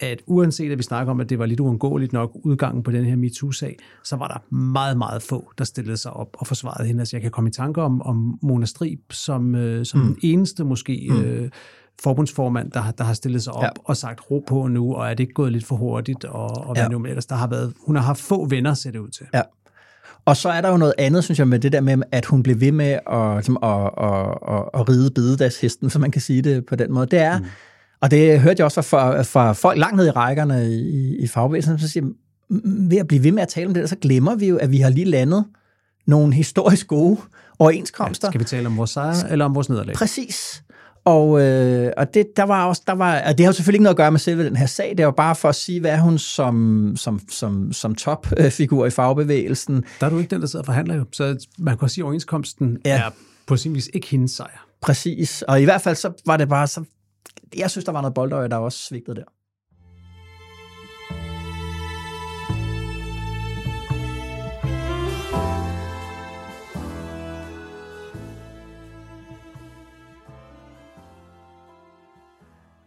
at uanset at vi snakker om, at det var lidt uundgåeligt nok udgangen på den her MeToo-sag, så var der meget, meget få, der stillede sig op og forsvarede hende. Altså jeg kan komme i tanke om, om Mona Strib som, øh, som mm. den eneste måske mm. øh, forbundsformand, der, der har stillet sig op ja. og sagt ro på nu, og er det ikke gået lidt for hurtigt, og, og hvad ja. nu ellers. Der har været, hun har haft få venner, ser det ud til. Ja. Og så er der jo noget andet, synes jeg, med det der med, at hun blev ved med at, ligesom, at, at, at, at ride bededagshesten, så man kan sige det på den måde. Det er, mm. og det hørte jeg også fra, fra folk langt ned i rækkerne i, i fagbevægelsen, så siger, ved at blive ved med at tale om det, så glemmer vi jo, at vi har lige landet nogle historisk gode overenskomster. Ja, skal vi tale om vores sejr eller om vores nederlag? Præcis. Og, øh, og det, der var også, der var, og det har jo selvfølgelig ikke noget at gøre med selve den her sag, det var bare for at sige, hvad er hun som, som, som, som topfigur i fagbevægelsen. Der er du ikke den, der sidder og forhandler jo, så man kan sige, at overenskomsten ja. er på sin vis ikke hendes sejr. Præcis, og i hvert fald så var det bare, så, jeg synes, der var noget boldøje, der også svigtede der.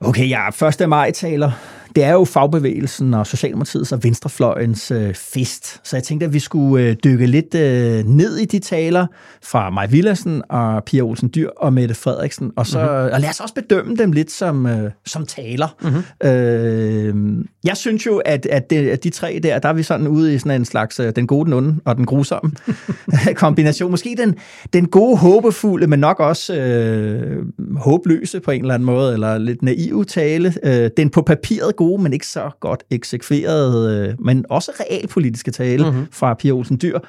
Okay, ja, 1. maj taler det er jo fagbevægelsen og Socialdemokratiets og Venstrefløjens øh, fest. Så jeg tænkte, at vi skulle øh, dykke lidt øh, ned i de taler fra Maj Villersen og Pia Olsen Dyr og Mette Frederiksen, og, så, mm-hmm. og lad os også bedømme dem lidt som, øh, som taler. Mm-hmm. Øh, jeg synes jo, at, at, det, at de tre der, der er vi sådan ude i sådan en slags øh, den gode, den onde og den grusomme [LAUGHS] kombination. Måske den, den gode, håbefulde, men nok også øh, håbløse på en eller anden måde, eller lidt naive tale. Øh, den på papiret gode, men ikke så godt eksekverede, øh, men også realpolitiske tale mm-hmm. fra Pia Olsen Dyr.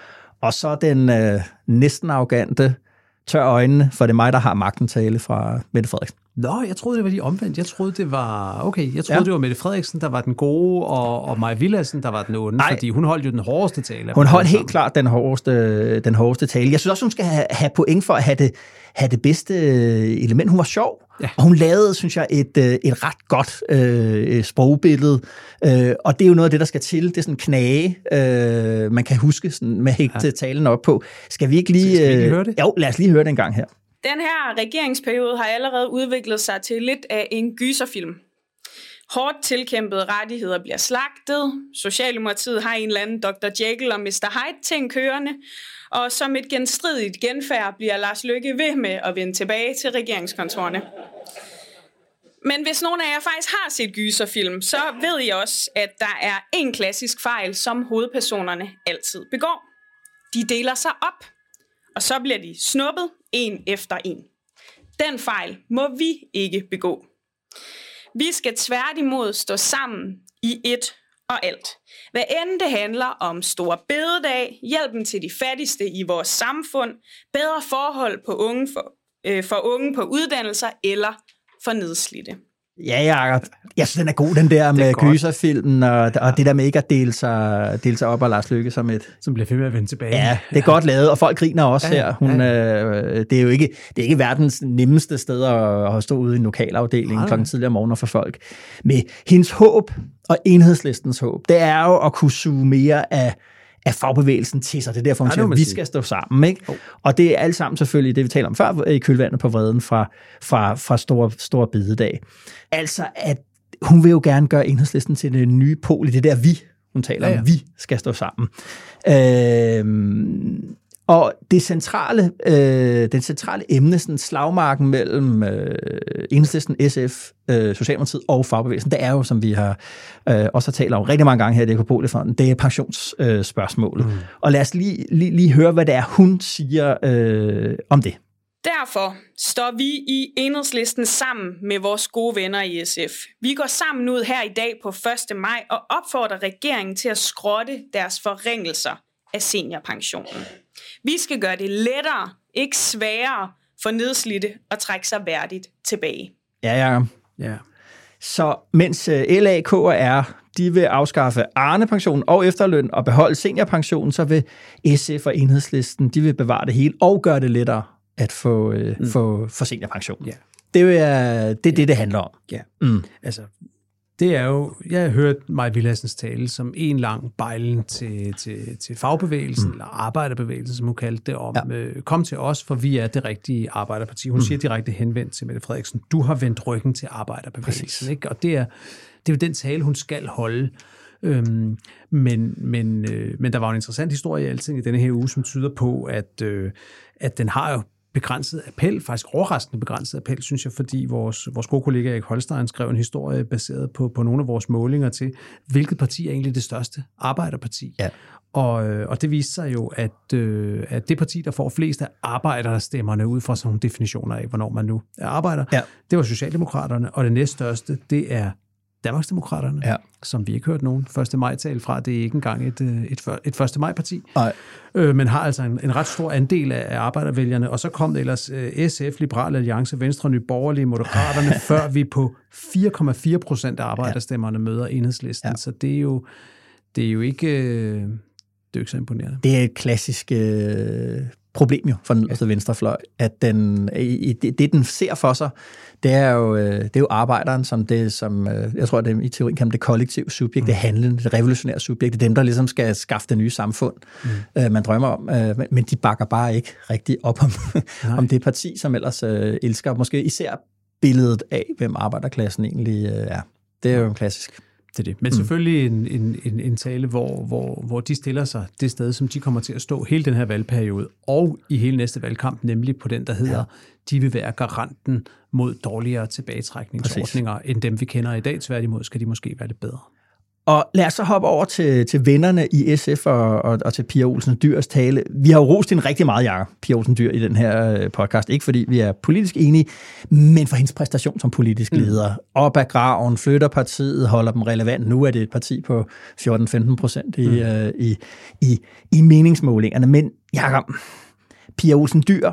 Og så den øh, næsten arrogante, tør øjnene, for det er mig, der har magten tale fra Mette Frederiksen. Nå, jeg troede, det var de omvendt. Jeg troede, det var... Okay, jeg troede, ja. det var Mette Frederiksen, der var den gode, og, og Maja Villadsen, der var den onde, Nej. fordi hun holdt jo den hårdeste tale. Hun holdt helt klart den hårdeste, den hårdeste tale. Jeg synes også, hun skal have, have point for at have det, have det bedste element. Hun var sjov, ja. og hun lavede, synes jeg, et, øh, et ret godt øh, sprogbillede. Øh, og det er jo noget af det, der skal til. Det er sådan en knage, øh, man kan huske sådan, med hægte ja. talen op på. Skal vi ikke lige... Skal vi lige høre det? Jo, lad os lige høre det en gang her. Den her regeringsperiode har allerede udviklet sig til lidt af en gyserfilm. Hårdt tilkæmpede rettigheder bliver slagtet. Socialdemokratiet har en eller anden Dr. Jekyll og Mr. Hyde ting kørende. Og som et genstridigt genfærd bliver Lars Løkke ved med at vende tilbage til regeringskontorene. Men hvis nogen af jer faktisk har set gyserfilm, så ved I også, at der er en klassisk fejl, som hovedpersonerne altid begår. De deler sig op, og så bliver de snuppet en efter en. Den fejl må vi ikke begå. Vi skal tværtimod stå sammen i et og alt. Hvad end det handler om store bededag, hjælpen til de fattigste i vores samfund, bedre forhold på unge for, øh, for unge på uddannelser eller for nedslidte. Ja, Jacob. Jeg synes, den er god, den der med gyserfilmen, og, og det der med ikke at dele sig, dele sig op og Lars Lykke som et... Som bliver fedt med at vende tilbage. Ja, det er ja. godt lavet, og folk griner også ja, her. Hun, ja. øh, det er jo ikke, det er ikke verdens nemmeste sted at, at stå ude i en lokalafdeling ja. klokken tidligere om morgenen for folk. Men hendes håb og enhedslistens håb, det er jo at kunne suge mere af af fagbevægelsen til sig. Det er derfor, hun ja, siger, at vi skal stå sammen. Ikke? Oh. Og det er alt sammen selvfølgelig det, vi taler om før i kølvandet på vreden fra, fra, fra Stor, Stor Bidedag. Altså, at hun vil jo gerne gøre enhedslisten til det nye pol i det der vi, hun taler ja, ja. om, vi skal stå sammen. Øh, og det centrale, øh, den centrale emne, sådan slagmarken mellem øh, Enhedslisten, SF, øh, Socialdemokratiet og fagbevægelsen, det er jo, som vi har øh, også har talt om rigtig mange gange her i Dekopolifonden, det er pensionsspørgsmålet. Øh, mm. Og lad os lige, lige, lige høre, hvad det er, hun siger øh, om det. Derfor står vi i enhedslisten sammen med vores gode venner i SF. Vi går sammen ud her i dag på 1. maj og opfordrer regeringen til at skrotte deres forringelser af seniorpensionen. Vi skal gøre det lettere, ikke sværere for nedslidte at trække sig værdigt tilbage. Ja, ja. ja. Så mens øh, LA, K og R, de vil afskaffe Arne-pensionen og efterløn og beholde seniorpensionen, så vil SF og Enhedslisten, de vil bevare det hele og gøre det lettere at få, øh, mm. få, få seniorpension. Ja. Det er det, er det, det handler om. Ja. Mm. Altså, det er jo, jeg har hørt Maj Villassens tale som en lang bejlen til, til, til fagbevægelsen, mm. eller arbejderbevægelsen, som hun kaldte det, om ja. øh, kom til os, for vi er det rigtige arbejderparti. Hun mm. siger direkte henvendt til Mette Frederiksen, du har vendt ryggen til arbejderbevægelsen. Ikke? Og det er, det er jo den tale, hun skal holde. Øhm, men, men, øh, men der var en interessant historie i alting i denne her uge, som tyder på, at, øh, at den har jo begrænset appel, faktisk overraskende begrænset appel, synes jeg, fordi vores, vores gode kollega Erik Holstein skrev en historie baseret på, på nogle af vores målinger til, hvilket parti er egentlig det største arbejderparti. Ja. Og, øh, og det viste sig jo, at, øh, at det parti, der får flest af arbejderstemmerne ud fra sådan nogle definitioner af, hvornår man nu er arbejder, ja. det var Socialdemokraterne, og det næststørste, det er Danmarksdemokraterne, ja. som vi ikke hørt nogen 1. maj-tale fra. Det er ikke engang et, øh, et, et 1. maj-parti, øh, men har altså en, en ret stor andel af arbejdervælgerne. Og så kom det ellers øh, SF, Liberale Alliance, Venstre, Nye Borgerlige, Moderaterne, [LAUGHS] før vi på 4,4 procent af arbejderstemmerne møder enhedslisten. Ja. Så det er jo, det er jo ikke... Øh, det er jo ikke så imponerende. Det er et klassisk øh, problem jo for den ja. venstrefløj, at den, i, det, det, den ser for sig, det er jo, øh, det er jo arbejderen, som det, som øh, jeg tror, det i teorien kan det kollektive subjekt, mm. det handlende, det revolutionære subjekt, det er dem, der ligesom skal skaffe det nye samfund, mm. Øh, man drømmer om, men de bakker bare ikke rigtig op om, om det parti, som ellers elsker, måske især billedet af, hvem arbejderklassen egentlig er. Det er jo en klassisk det det. Men mm. selvfølgelig en, en, en, en tale, hvor, hvor, hvor de stiller sig det sted, som de kommer til at stå hele den her valgperiode, og i hele næste valgkamp, nemlig på den, der hedder, ja. de vil være garanten mod dårligere tilbagetrækningsordninger, Præcis. end dem, vi kender i dag. Tværtimod skal de måske være lidt bedre. Og lad os så hoppe over til, til vennerne i SF og, og, og til Pia Olsen Dyrs tale. Vi har jo rost hende rigtig meget, Jacob, Pia Olsen Dyr, i den her øh, podcast. Ikke fordi vi er politisk enige, men for hendes præstation som politisk mm. leder. Op ad graven, flytter partiet, holder dem relevant. Nu er det et parti på 14-15 procent i, mm. øh, i, i, i meningsmålingerne. Men Jacob, Pia Olsen Dyr,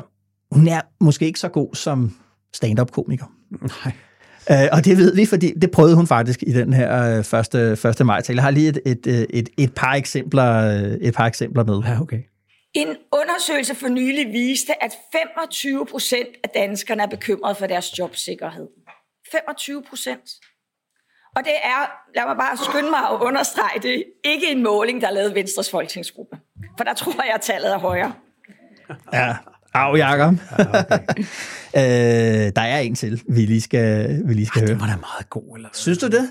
hun er måske ikke så god som stand-up-komiker. Nej. Øh, og det ved vi, fordi det prøvede hun faktisk i den her øh, første, første maj-tale. Jeg har lige et, et, øh, et, et, par eksempler, et par eksempler med. Ja, okay. En undersøgelse for nylig viste, at 25 procent af danskerne er bekymrede for deres jobsikkerhed. 25 procent. Og det er, lad mig bare skynde mig at understrege det, ikke en måling, der er lavet Venstres folketingsgruppe. For der tror jeg, at tallet er højere. Ja, Au, Jacob. Ja, okay. [LAUGHS] øh, der er en til, vi lige skal, vi lige skal Ej, høre. Det var da meget god. Eller Synes du det?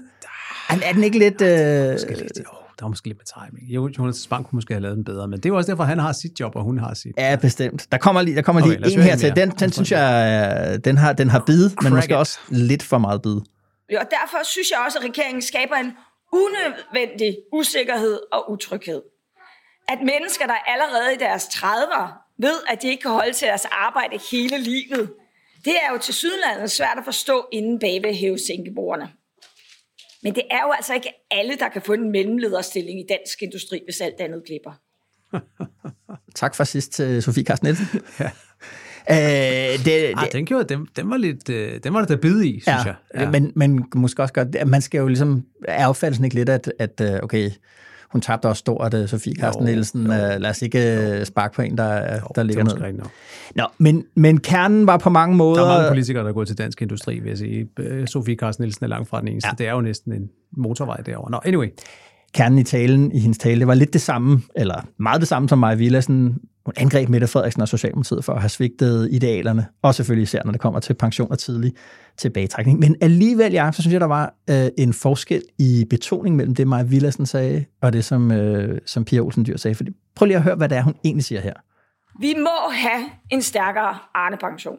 Er, er den ikke lidt... Øh... Måske lidt jo, der var måske lidt med timing. Jo, Jonas Spang kunne måske have lavet den bedre, men det er også derfor, han har sit job, og hun har sit. Ja, bestemt. Der kommer lige, der kommer okay, lige en her til. Den, den synes jeg, den har, den har bid, men måske også lidt for meget bid. Ja, og derfor synes jeg også, at regeringen skaber en unødvendig usikkerhed og utryghed. At mennesker, der allerede i deres 30'er ved, at de ikke kan holde til deres arbejde hele livet. Det er jo til sydlandet svært at forstå inden bag ved hævesænkebordene. Men det er jo altså ikke alle, der kan få en mellemlederstilling i dansk industri, hvis alt andet glipper. [LAUGHS] Tak for sidst til Sofie Carsten Nielsen. [LAUGHS] Ja. Øh, det, det, Ah, den, gjorde, den, den var lidt, øh, den var der da bid i, synes ja, jeg. Men, men måske også godt, at man skal jo ligesom, er opfattelsen ikke lidt, at, at øh, okay, hun tabte også stort, uh, Sofie Carsten Jo, Nielsen. jo. Uh, lad os ikke uh, sparke på en, der, Jo, der ligger er ned. nok. Nå, men, men kernen var på mange måder... Der er mange politikere, der er gået til dansk industri, vil jeg sige. Sofie Carsten Nielsen er langt fra den eneste. Ja. Det er jo næsten en motorvej derovre. Nå, anyway kernen i talen, i hendes tale, det var lidt det samme, eller meget det samme som Maja Villadsen. Hun angreb Mette Frederiksen og Socialdemokratiet for at have svigtet idealerne, og selvfølgelig især, når det kommer til pension og tidlig tilbagetrækning. Men alligevel, ja, så synes jeg, der var øh, en forskel i betoning mellem det, Maja Villadsen sagde, og det, som, øh, som Pia Olsen Dyr sagde. Fordi, prøv lige at høre, hvad det er, hun egentlig siger her. Vi må have en stærkere Arne-pension.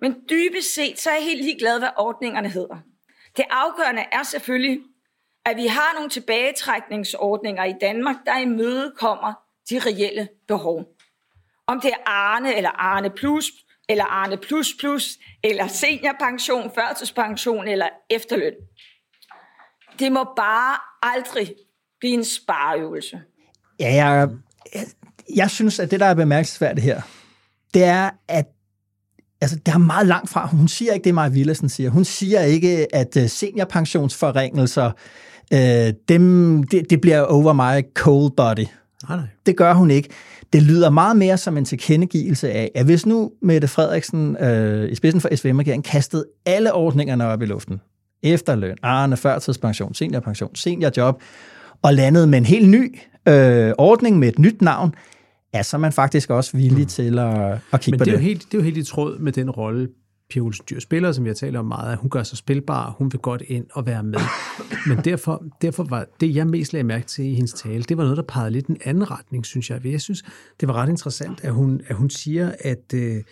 Men dybest set, så er jeg helt ligeglad, hvad ordningerne hedder. Det afgørende er selvfølgelig, at vi har nogle tilbagetrækningsordninger i Danmark, der imødekommer de reelle behov. Om det er Arne eller Arne Plus, eller Arne Plus Plus, eller seniorpension, førtidspension eller efterløn. Det må bare aldrig blive en spareøvelse. Ja, jeg, jeg, jeg synes, at det, der er bemærkelsesværdigt her, det er, at altså, det er meget langt fra. Hun siger ikke det, Maja Villadsen siger. Hun siger ikke, at øh, seniorpensionsforringelser, uh, dem, det, det bliver over my cold body. Nej, nej. Det gør hun ikke. Det lyder meget mere som en tilkendegivelse af, at hvis nu Mette Frederiksen øh, i spidsen for SVM-regeringen kastede alle ordningerne op i luften, efterløn, Arne, førtidspension, seniorpension, seniorjob, og landede med en helt ny øh, ordning med et nyt navn, er så er man faktisk også villig mm. til at, at kigge Men på det helt, det er jo helt i tråd med den rolle, Pia Olsen Dyr spiller, som jeg taler om meget, at hun gør sig spilbar, hun vil godt ind og være med. Men derfor, derfor var det, jeg mest lagde mærke til i hendes tale, det var noget, der pegede lidt en anden retning, synes jeg. Jeg synes, det var ret interessant, at hun, at hun siger, at øh,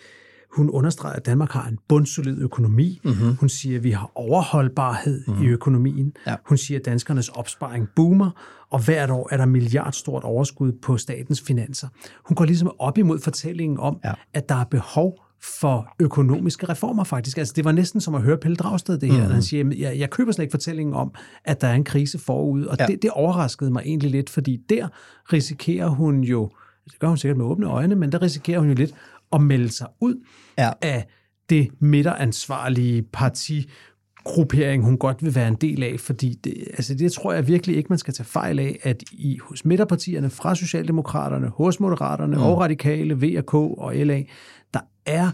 hun understreger, at Danmark har en bundsolid økonomi. Mm-hmm. Hun siger, at vi har overholdbarhed mm-hmm. i økonomien. Ja. Hun siger, at danskernes opsparing boomer, og hvert år er der milliardstort overskud på statens finanser. Hun går ligesom op imod fortællingen om, ja. at der er behov for økonomiske reformer faktisk. Altså, det var næsten som at høre Pelle Dragsted det her, mm. han siger, "Jamen, jeg, jeg køber slet ikke fortællingen om, at der er en krise forud, og ja. det, det overraskede mig egentlig lidt, fordi der risikerer hun jo, det gør hun sikkert med åbne øjne, men der risikerer hun jo lidt at melde sig ud Ja. af det midteransvarlige parti, gruppering, hun godt vil være en del af, fordi det, altså det tror jeg virkelig ikke, man skal tage fejl af, at i hos midterpartierne, fra Socialdemokraterne, hos Moderaterne mm. og Radikale, VK og LA, der er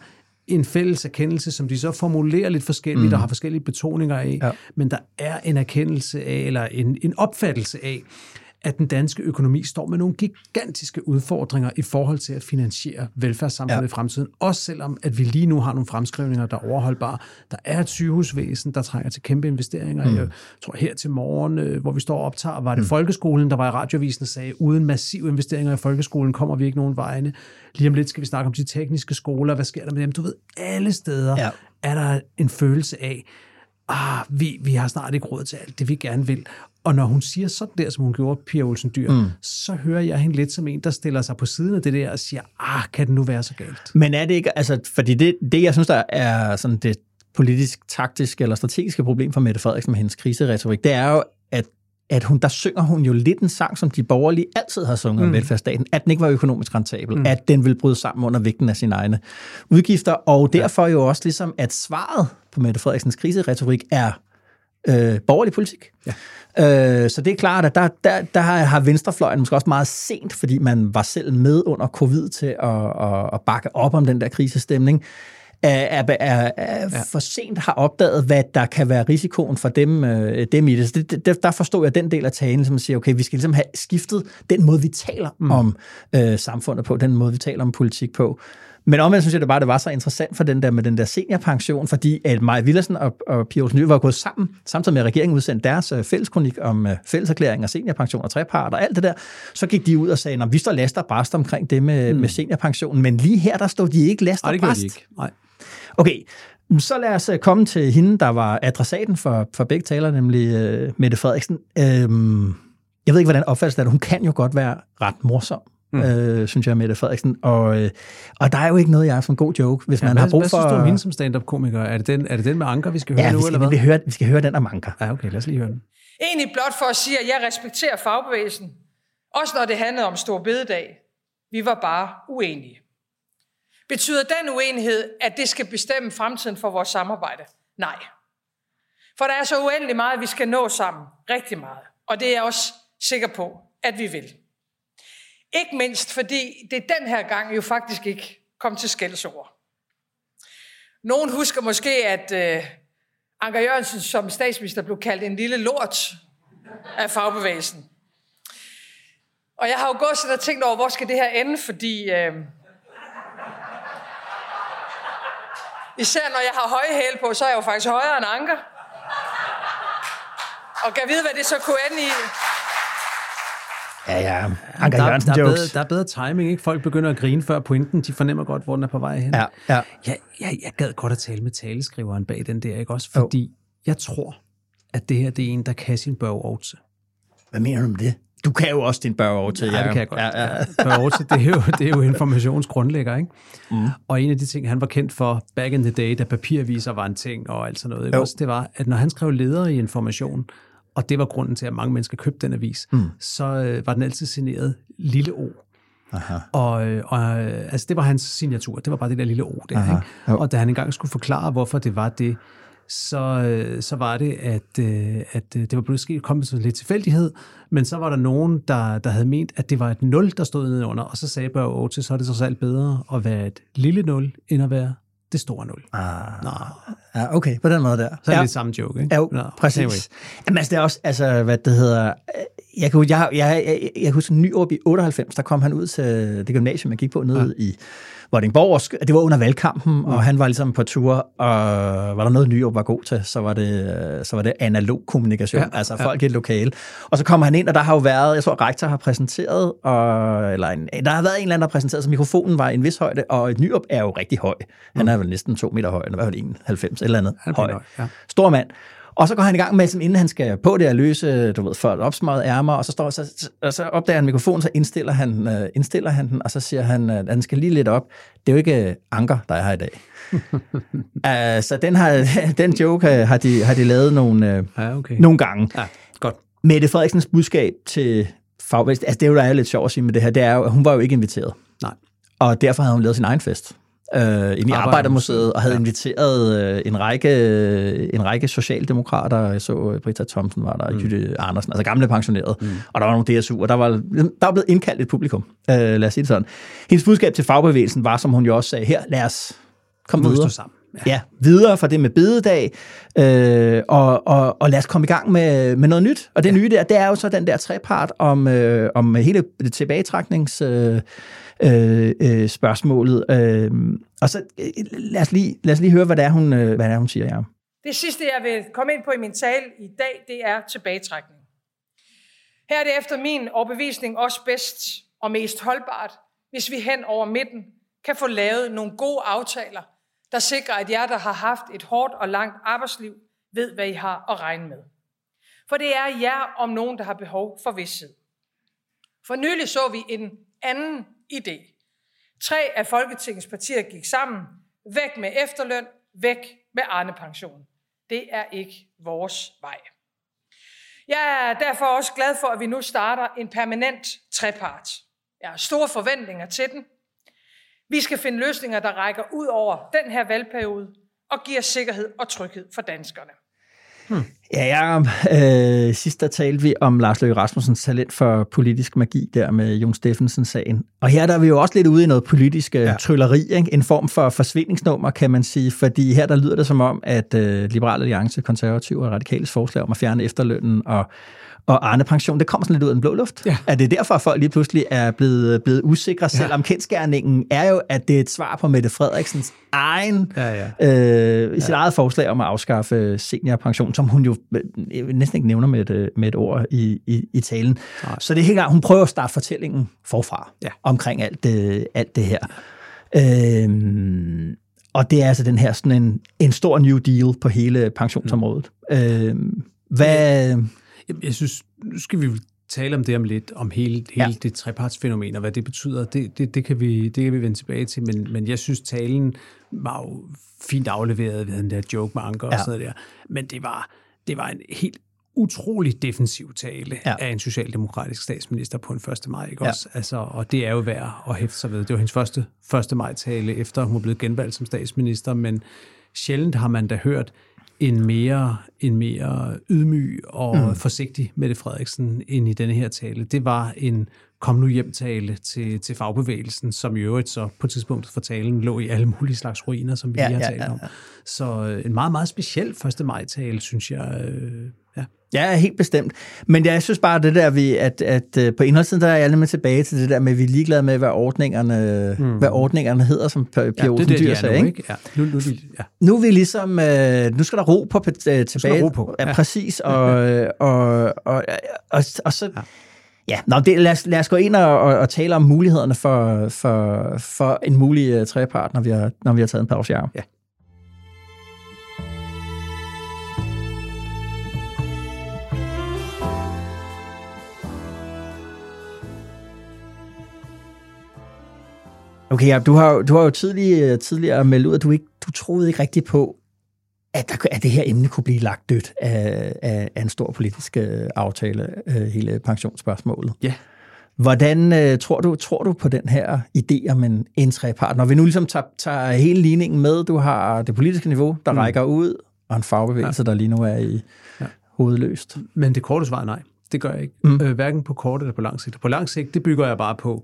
en fælles erkendelse, som de så formulerer lidt forskelligt mm. og har forskellige betoninger af, Ja. men der er en erkendelse af, eller en, en opfattelse af, at den danske økonomi står med nogle gigantiske udfordringer i forhold til at finansiere velfærdssamfundet Ja. i fremtiden. Også selvom, at vi lige nu har nogle fremskrivninger, der er overholdbare. Der er et sygehusvæsen, der trænger til kæmpe investeringer. Mm. Jeg tror her til morgen, øh, hvor vi står og optager, var det mm. folkeskolen, der var i radioavisen og sagde, uden massive investeringer i folkeskolen kommer vi ikke nogen vegne. Lige om lidt skal vi snakke om de tekniske skoler. Hvad sker der med dem? Du ved, alle steder ja. er der en følelse af, ah, vi, vi har snart ikke råd til alt det, vi gerne vil. Og når hun siger sådan der, som hun gjorde, Pia Olsen Dyr, mm. så hører jeg hende lidt som en, der stiller sig på siden af det der og siger, ah, kan det nu være så galt? Men er det ikke, altså, fordi det, det jeg synes, der er sådan det politisk, taktiske eller strategiske problem for Mette Frederiksen med hendes kriseretorik, det er jo, at at hun, der synger hun jo lidt en sang, som de borgerlige altid har sunget mm. om velfærdsstaten, at den ikke var økonomisk rentabel, mm. at den ville bryde sammen under vægten af sine egne udgifter, og derfor jo også ligesom, at svaret på Mette Frederiksens kriseretorik er øh, borgerlig politik. Ja. Øh, så det er klart, at der, der, der har venstrefløjen måske også meget sent, fordi man var selv med under covid til at, at, at bakke op om den der krisestemning, er, er, er, ja. for sent har opdaget, hvad der kan være risikoen for dem, øh, dem i det. Så det, det. Der forstod jeg den del af talen, som siger, okay, vi skal ligesom have skiftet den måde, vi taler mm. om øh, samfundet på, den måde, vi taler om politik på. Men omvendt synes jeg det bare, det var så interessant for den der med den der seniorpension, fordi at Maja Villersen og, og Pia Olsen var gået sammen, samtidig med at regeringen udsendte deres øh, fælleskronik om øh, fælleserklæring og seniorpension og trepart og alt det der. Så gik de ud og sagde, at vi står last og brast omkring det med, mm. med seniorpensionen, men lige her, der stod de ikke last Nej, og det gjorde brast. de ikke. Nej. Okay, så lad os øh, komme til hende, der var adressaten for, for begge taler, nemlig øh, Mette Frederiksen. Øhm, jeg ved ikke, hvordan opfattelsen er det. Hun kan jo godt være ret morsom mm. øh, synes jeg, Mette Frederiksen. Og, øh, og der er jo ikke noget, jeg er som en god joke, hvis Ja, man hvad, har brug hvad for... synes du om hende som stand-up-komiker? Er det, den, er det den med Anker, vi skal høre ja, nu, vi skal, eller hvad? vi, høre, vi skal høre den af Manker. Ja, okay, lad os lige høre den. Egentlig blot for at sige, at jeg respekterer fagbevægelsen. Også når det handlede om stor bededag. Vi var bare uenige. Betyder den uenighed, at det skal bestemme fremtiden for vores samarbejde? Nej. For der er så uendelig meget, vi skal nå sammen. Rigtig meget. Og det er jeg også sikker på, at vi vil. Ikke mindst fordi det den her gang jo faktisk ikke kom til skældsord. Nogen husker måske, at øh, Anker Jørgensen som statsminister blev kaldt en lille lort af fagbevægelsen. Og jeg har jo gået sådan og tænkt over, hvor skal det her ende, fordi øh, især når jeg har høje hæle på, så er jeg jo faktisk højere end Anker. Og kan vide, hvad det så kunne ende i. Ja, ja. Anker Der, Jørgensen der, er bedre, der er bedre timing, ikke? Folk begynder at grine før pointen. De fornemmer godt, hvor den er på vej hen. Ja, ja. Jeg, jeg, jeg gad godt at tale med taleskriveren bag den der, ikke også? Fordi jo. jeg tror, at det her det er en, der kan sin børge ovse. Hvad mener du med det? Du kan jo også din børge over til, Ja, det kan jeg godt. Ja, ja. Børge Ovse, det er jo, det er jo informationsgrundlægger, ikke? Mm. Og en af de ting, han var kendt for back in the day, da papiraviser var en ting og alt sådan noget, ikke? Jo. Også, det var, at når han skrev ledere i information, og det var grunden til, at mange mennesker købte den avis, mm. så øh, var den altid signeret lille O. Aha. Og, øh, og øh, altså, det var hans signatur. Det var bare det der lille O der. Aha, Ikke? jo. Og da han engang skulle forklare, hvorfor det var det, så, øh, så var det, at, at det var blevet sket kommet til lidt tilfældighed, men så var der nogen, der, der havde ment, at det var et 0, der stod nedenunder, og så sagde Børge Otis, så er det så alt bedre at være et lille 0, end at være det store 0. Ah, Nå, ja, okay, på den måde der. så er det ja. lidt samme joke, ikke? Jo, Nå, præcis. anyway. Jamen, altså, det er også, altså, hvad det hedder... Jeg kan, jeg, jeg, jeg, jeg husker Nyrup i 98, der kom han ud til det gymnasium, jeg gik på nede ja. i Vordingborg. og Det var under valgkampen, mm. og han var ligesom på tur, og var der noget, Nyrup var god til, så var det, så var det analog kommunikation, ja, altså ja. folk i et lokale. Og så kommer han ind, og der har jo været, jeg tror, rektor har præsenteret, og, eller en, der har været en eller anden, der har præsenteret, så mikrofonen var i en vis højde, og Nyrup er jo rigtig høj. Han er vel næsten to meter høj, eller hvad var det, 91 eller andet høj. høj, ja. Stor mand. Og så går han i gang med, sådan, inden han skal på det at løse, du ved, for et opsmøget ærmer, og så, står, så, og så opdager han mikrofonen, så indstiller han, uh, indstiller han den, og så siger han, at han skal lige lidt op. Det er jo ikke Anker, der er her i dag. uh, [LAUGHS] så den, har, [LAUGHS] den joke har de, har de lavet nogle, uh, Ja, okay. nogle gange. Ja, godt. Mette Frederiksens budskab til fagbevægelsen, altså det er jo, der er lidt sjovt at sige med det her, det er jo, at hun var jo ikke inviteret. Nej. Og derfor havde hun lavet sin egen fest øh, inde i Arbejdermuseet, og havde ja. inviteret øh, en, række, en række socialdemokrater. Jeg så øh, Britta Thomsen var der, mm. Jytte Andersen, altså gamle pensionerede. Mm. Og der var nogle DSU, og der var, der var blevet indkaldt et publikum. Øh, lad os sige det sådan. Hendes budskab til fagbevægelsen var, som hun jo også sagde, her, lad os komme vi videre. sammen. Ja. ja, videre fra det med bededag, øh, og, og, og lad os komme i gang med, med noget nyt. Og det ja. nye der, det er jo så den der trepart om, øh, om hele tilbagetræknings... Øh, øh, øh, spørgsmålet. Øh, og så øh, lad, os lige, lad os lige høre, hvad det er, hun, øh, hvad det er, hun siger, ja. Det sidste, jeg vil komme ind på i min tale i dag, det er tilbagetrækning. Her er det efter min overbevisning også bedst og mest holdbart, hvis vi hen over midten kan få lavet nogle gode aftaler, der sikrer, at jer, der har haft et hårdt og langt arbejdsliv, ved, hvad I har at regne med. For det er jer om nogen, der har behov for vidshed. For nylig så vi en anden idé. Tre af Folketingets partier gik sammen. Væk med efterløn, væk med Arne-pension. Det er ikke vores vej. Jeg er derfor også glad for, at vi nu starter en permanent trepart. Jeg har store forventninger til den. Vi skal finde løsninger, der rækker ud over den her valgperiode og giver sikkerhed og tryghed for danskerne. Ja, ja øh, sidst der talte vi om Lars Løkke Rasmussens talent for politisk magi der med Jon Steffensen-sagen. Og her der er vi jo også lidt ude i noget politisk ja. trylleri, ikke? en form for forsvindingsnummer, kan man sige, fordi her der lyder det som om, at øh, Liberale Alliance, Konservative og Radikales forslag om at fjerne efterlønnen og og Arne Pension, det kommer sådan lidt ud af den blå luft. Ja. Er det derfor, at folk lige pludselig er blevet, blevet usikre, selvom kendskærningen er jo, at det er et svar på Mette Frederiksens egen, Ja, ja. øh, sit eget forslag om at afskaffe seniorpension, som hun jo øh, næsten ikke nævner med et, med et ord i, i, i talen. Nej. Så det er helt klart, hun prøver at starte fortællingen forfra Ja. omkring alt det, alt det her. Øhm, og det er altså den her sådan en, en stor new deal på hele pensionsområdet. Mm. Øhm, hvad... Jamen, jeg synes, nu skal vi tale om det om lidt, om hele, hele ja. det trepartsfænomen, og hvad det betyder, det, det, det, kan, vi, det kan vi vende tilbage til, men, men jeg synes, talen var jo fint afleveret ved den der joke med Anker ja. og sådan der, men det var, det var en helt utrolig defensiv tale ja. af en socialdemokratisk statsminister på en 1. maj, ikke ja. også? Altså, og det er jo værd at hæfte sig ved. Det var hendes første 1. maj-tale, efter hun blev genvalgt som statsminister, men sjældent har man da hørt en mere, en mere ydmyg og mm. forsigtig Mette Frederiksen ind i denne her tale. Det var en kom nu hjem tale til, til fagbevægelsen, som i øvrigt så på tidspunktet for talen lå i alle mulige slags ruiner, som vi ja, lige har talt ja, ja, ja. om. Så øh, en meget, meget speciel 1. maj-tale, synes jeg. Øh, ja. Ja, helt bestemt. Men jeg synes bare, det der, vi, at, at øh, på indholdssiden, der er jeg lidt tilbage til det der med, at vi er ligeglade med, hvad ordningerne, mm. hvad ordningerne hedder, som Pia ja, Olsen Dyr sagde. Ikke? Ja. Nu, nu, ja. nu er vi ligesom, øh, nu skal der ro på øh, tilbage. ro på. Ja, præcis. Og, og, [LAUGHS] og, og, og, og så... Ja. Ja, nå, det, lad, os, lad os gå ind og, og, og tale om mulighederne for, for, for en mulig uh, trepart, når vi har, når vi har taget en pause. Ja. Okay, ja, du har, du har jo tidligere, tidligere meldt ud, at du, ikke, du troede ikke rigtigt på, at, der, at det her emne kunne blive lagt dødt af, af, af en stor politisk øh, aftale, øh, hele pensionsspørgsmålet. Ja. Hvordan øh, tror, du, tror du på den her idé om en, en trepart? Når vi nu ligesom tager, tager hele ligningen med, du har det politiske niveau, der mm. rækker ud, og en fagbevægelse, ja. der lige nu er i ja. hovedløst. Men det korte svar er nej. Det gør jeg ikke. Mm. Øh, hverken på kort eller på lang sigt. På lang sigt, det bygger jeg bare på,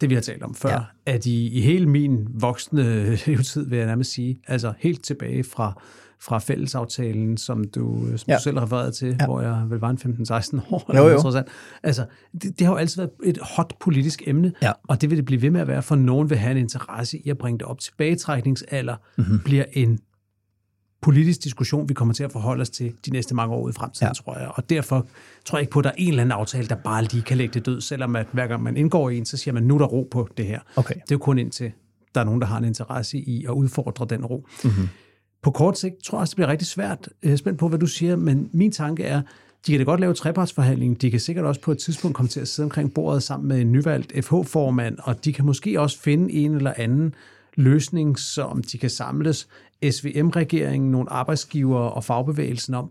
det vi har talt om før, ja. at i, i hele min voksne [LAUGHS] levetid, vil jeg nærmest sige, altså helt tilbage fra, fra fællesaftalen, som du, som ja. du selv refererede til, ja. hvor jeg vel var en 15-16 år. Jo, jo. Altså, det, det har jo altid været et hot politisk emne, ja. og det vil det blive ved med at være, for nogen vil have en interesse i at bringe det op. Tilbagetrækningsalder mm-hmm. bliver en politisk diskussion, vi kommer til at forholde os til de næste mange år ud i fremtiden, ja. tror jeg. Og derfor tror jeg ikke på, at der er en eller anden aftale, der bare lige kan lægge det død, selvom at hver gang man indgår i en, så siger man, nu er der ro på det her. Okay. Det er jo kun indtil, der er nogen, der har en interesse i at udfordre den ro. Mm-hmm. På kort sigt tror jeg også, det bliver rigtig svært. Jeg er spændt på, hvad du siger, men min tanke er, de kan da godt lave trepartsforhandling. De kan sikkert også på et tidspunkt komme til at sidde omkring bordet sammen med en nyvalgt FH-formand, og de kan måske også finde en eller anden løsning, som de kan samles SVM-regeringen, nogle arbejdsgiver og fagbevægelsen om,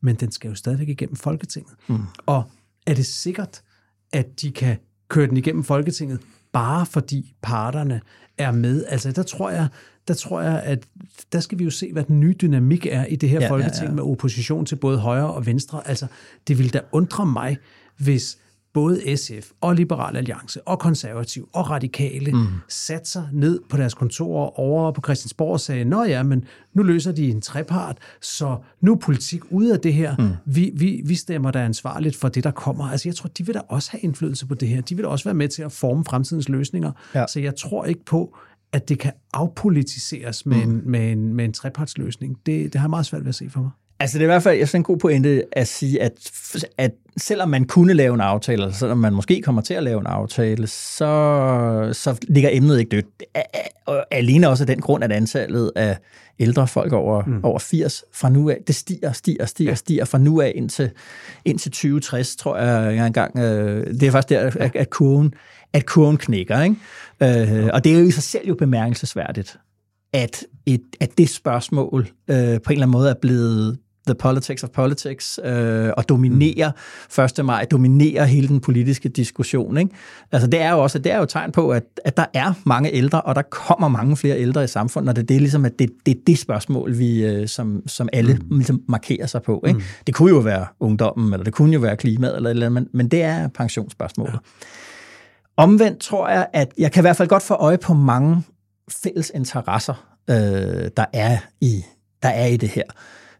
men den skal jo stadigvæk igennem Folketinget. Mm. Og er det sikkert, at de kan køre den igennem Folketinget, bare fordi parterne er med? Altså, der tror jeg, der tror jeg, at der skal vi jo se, hvad den nye dynamik er i det her ja, Folketing ja, ja. med opposition til både højre og venstre. Altså, det vil da undre mig, hvis både SF og Liberal Alliance og Konservativ og Radikale mm. satte sig ned på deres kontorer over på Christiansborg og sagde, nå ja, men nu løser de en trepart, så nu er politik ude af det her. Mm. Vi, vi, vi stemmer der ansvarligt for det, der kommer. Altså jeg tror, de vil da også have indflydelse på det her. De vil da også være med til at forme fremtidens løsninger. Ja. Så jeg tror ikke på, at det kan afpolitiseres med, mm. en, med, en, med en trepartsløsning. Det, det har jeg meget svært ved at se for mig. Altså det er i hvert fald jeg synes, en god pointe at sige, at, at selvom man kunne lave en aftale, eller selvom man måske kommer til at lave en aftale, så, så ligger emnet ikke dødt. Og alene også af den grund, at antallet af ældre folk over, mm. over 80 fra nu af, det stiger, stiger, stiger, ja. stiger fra nu af indtil, indtil 2060, tror jeg, jeg engang. Øh, det er faktisk der, at, at kurven, at kurven knækker. Ikke? Øh, og det er jo i sig selv jo bemærkelsesværdigt, at, et, at det spørgsmål øh, på en eller anden måde er blevet, The Politics of Politics, øh, og dominere mm. 1. maj, dominere hele den politiske diskussion. Ikke? Altså det er jo også det er jo et tegn på, at, at der er mange ældre, og der kommer mange flere ældre i samfundet, og det, det er ligesom, at det, det er det spørgsmål, vi, øh, som, som alle mm. ligesom markerer sig på. Ikke? Mm. Det kunne jo være ungdommen, eller det kunne jo være klimaet, eller, eller men, men det er pensionsspørgsmålet. Ja. Omvendt tror jeg, at jeg kan i hvert fald godt få øje på mange fælles interesser, øh, der, er i, der er i det her.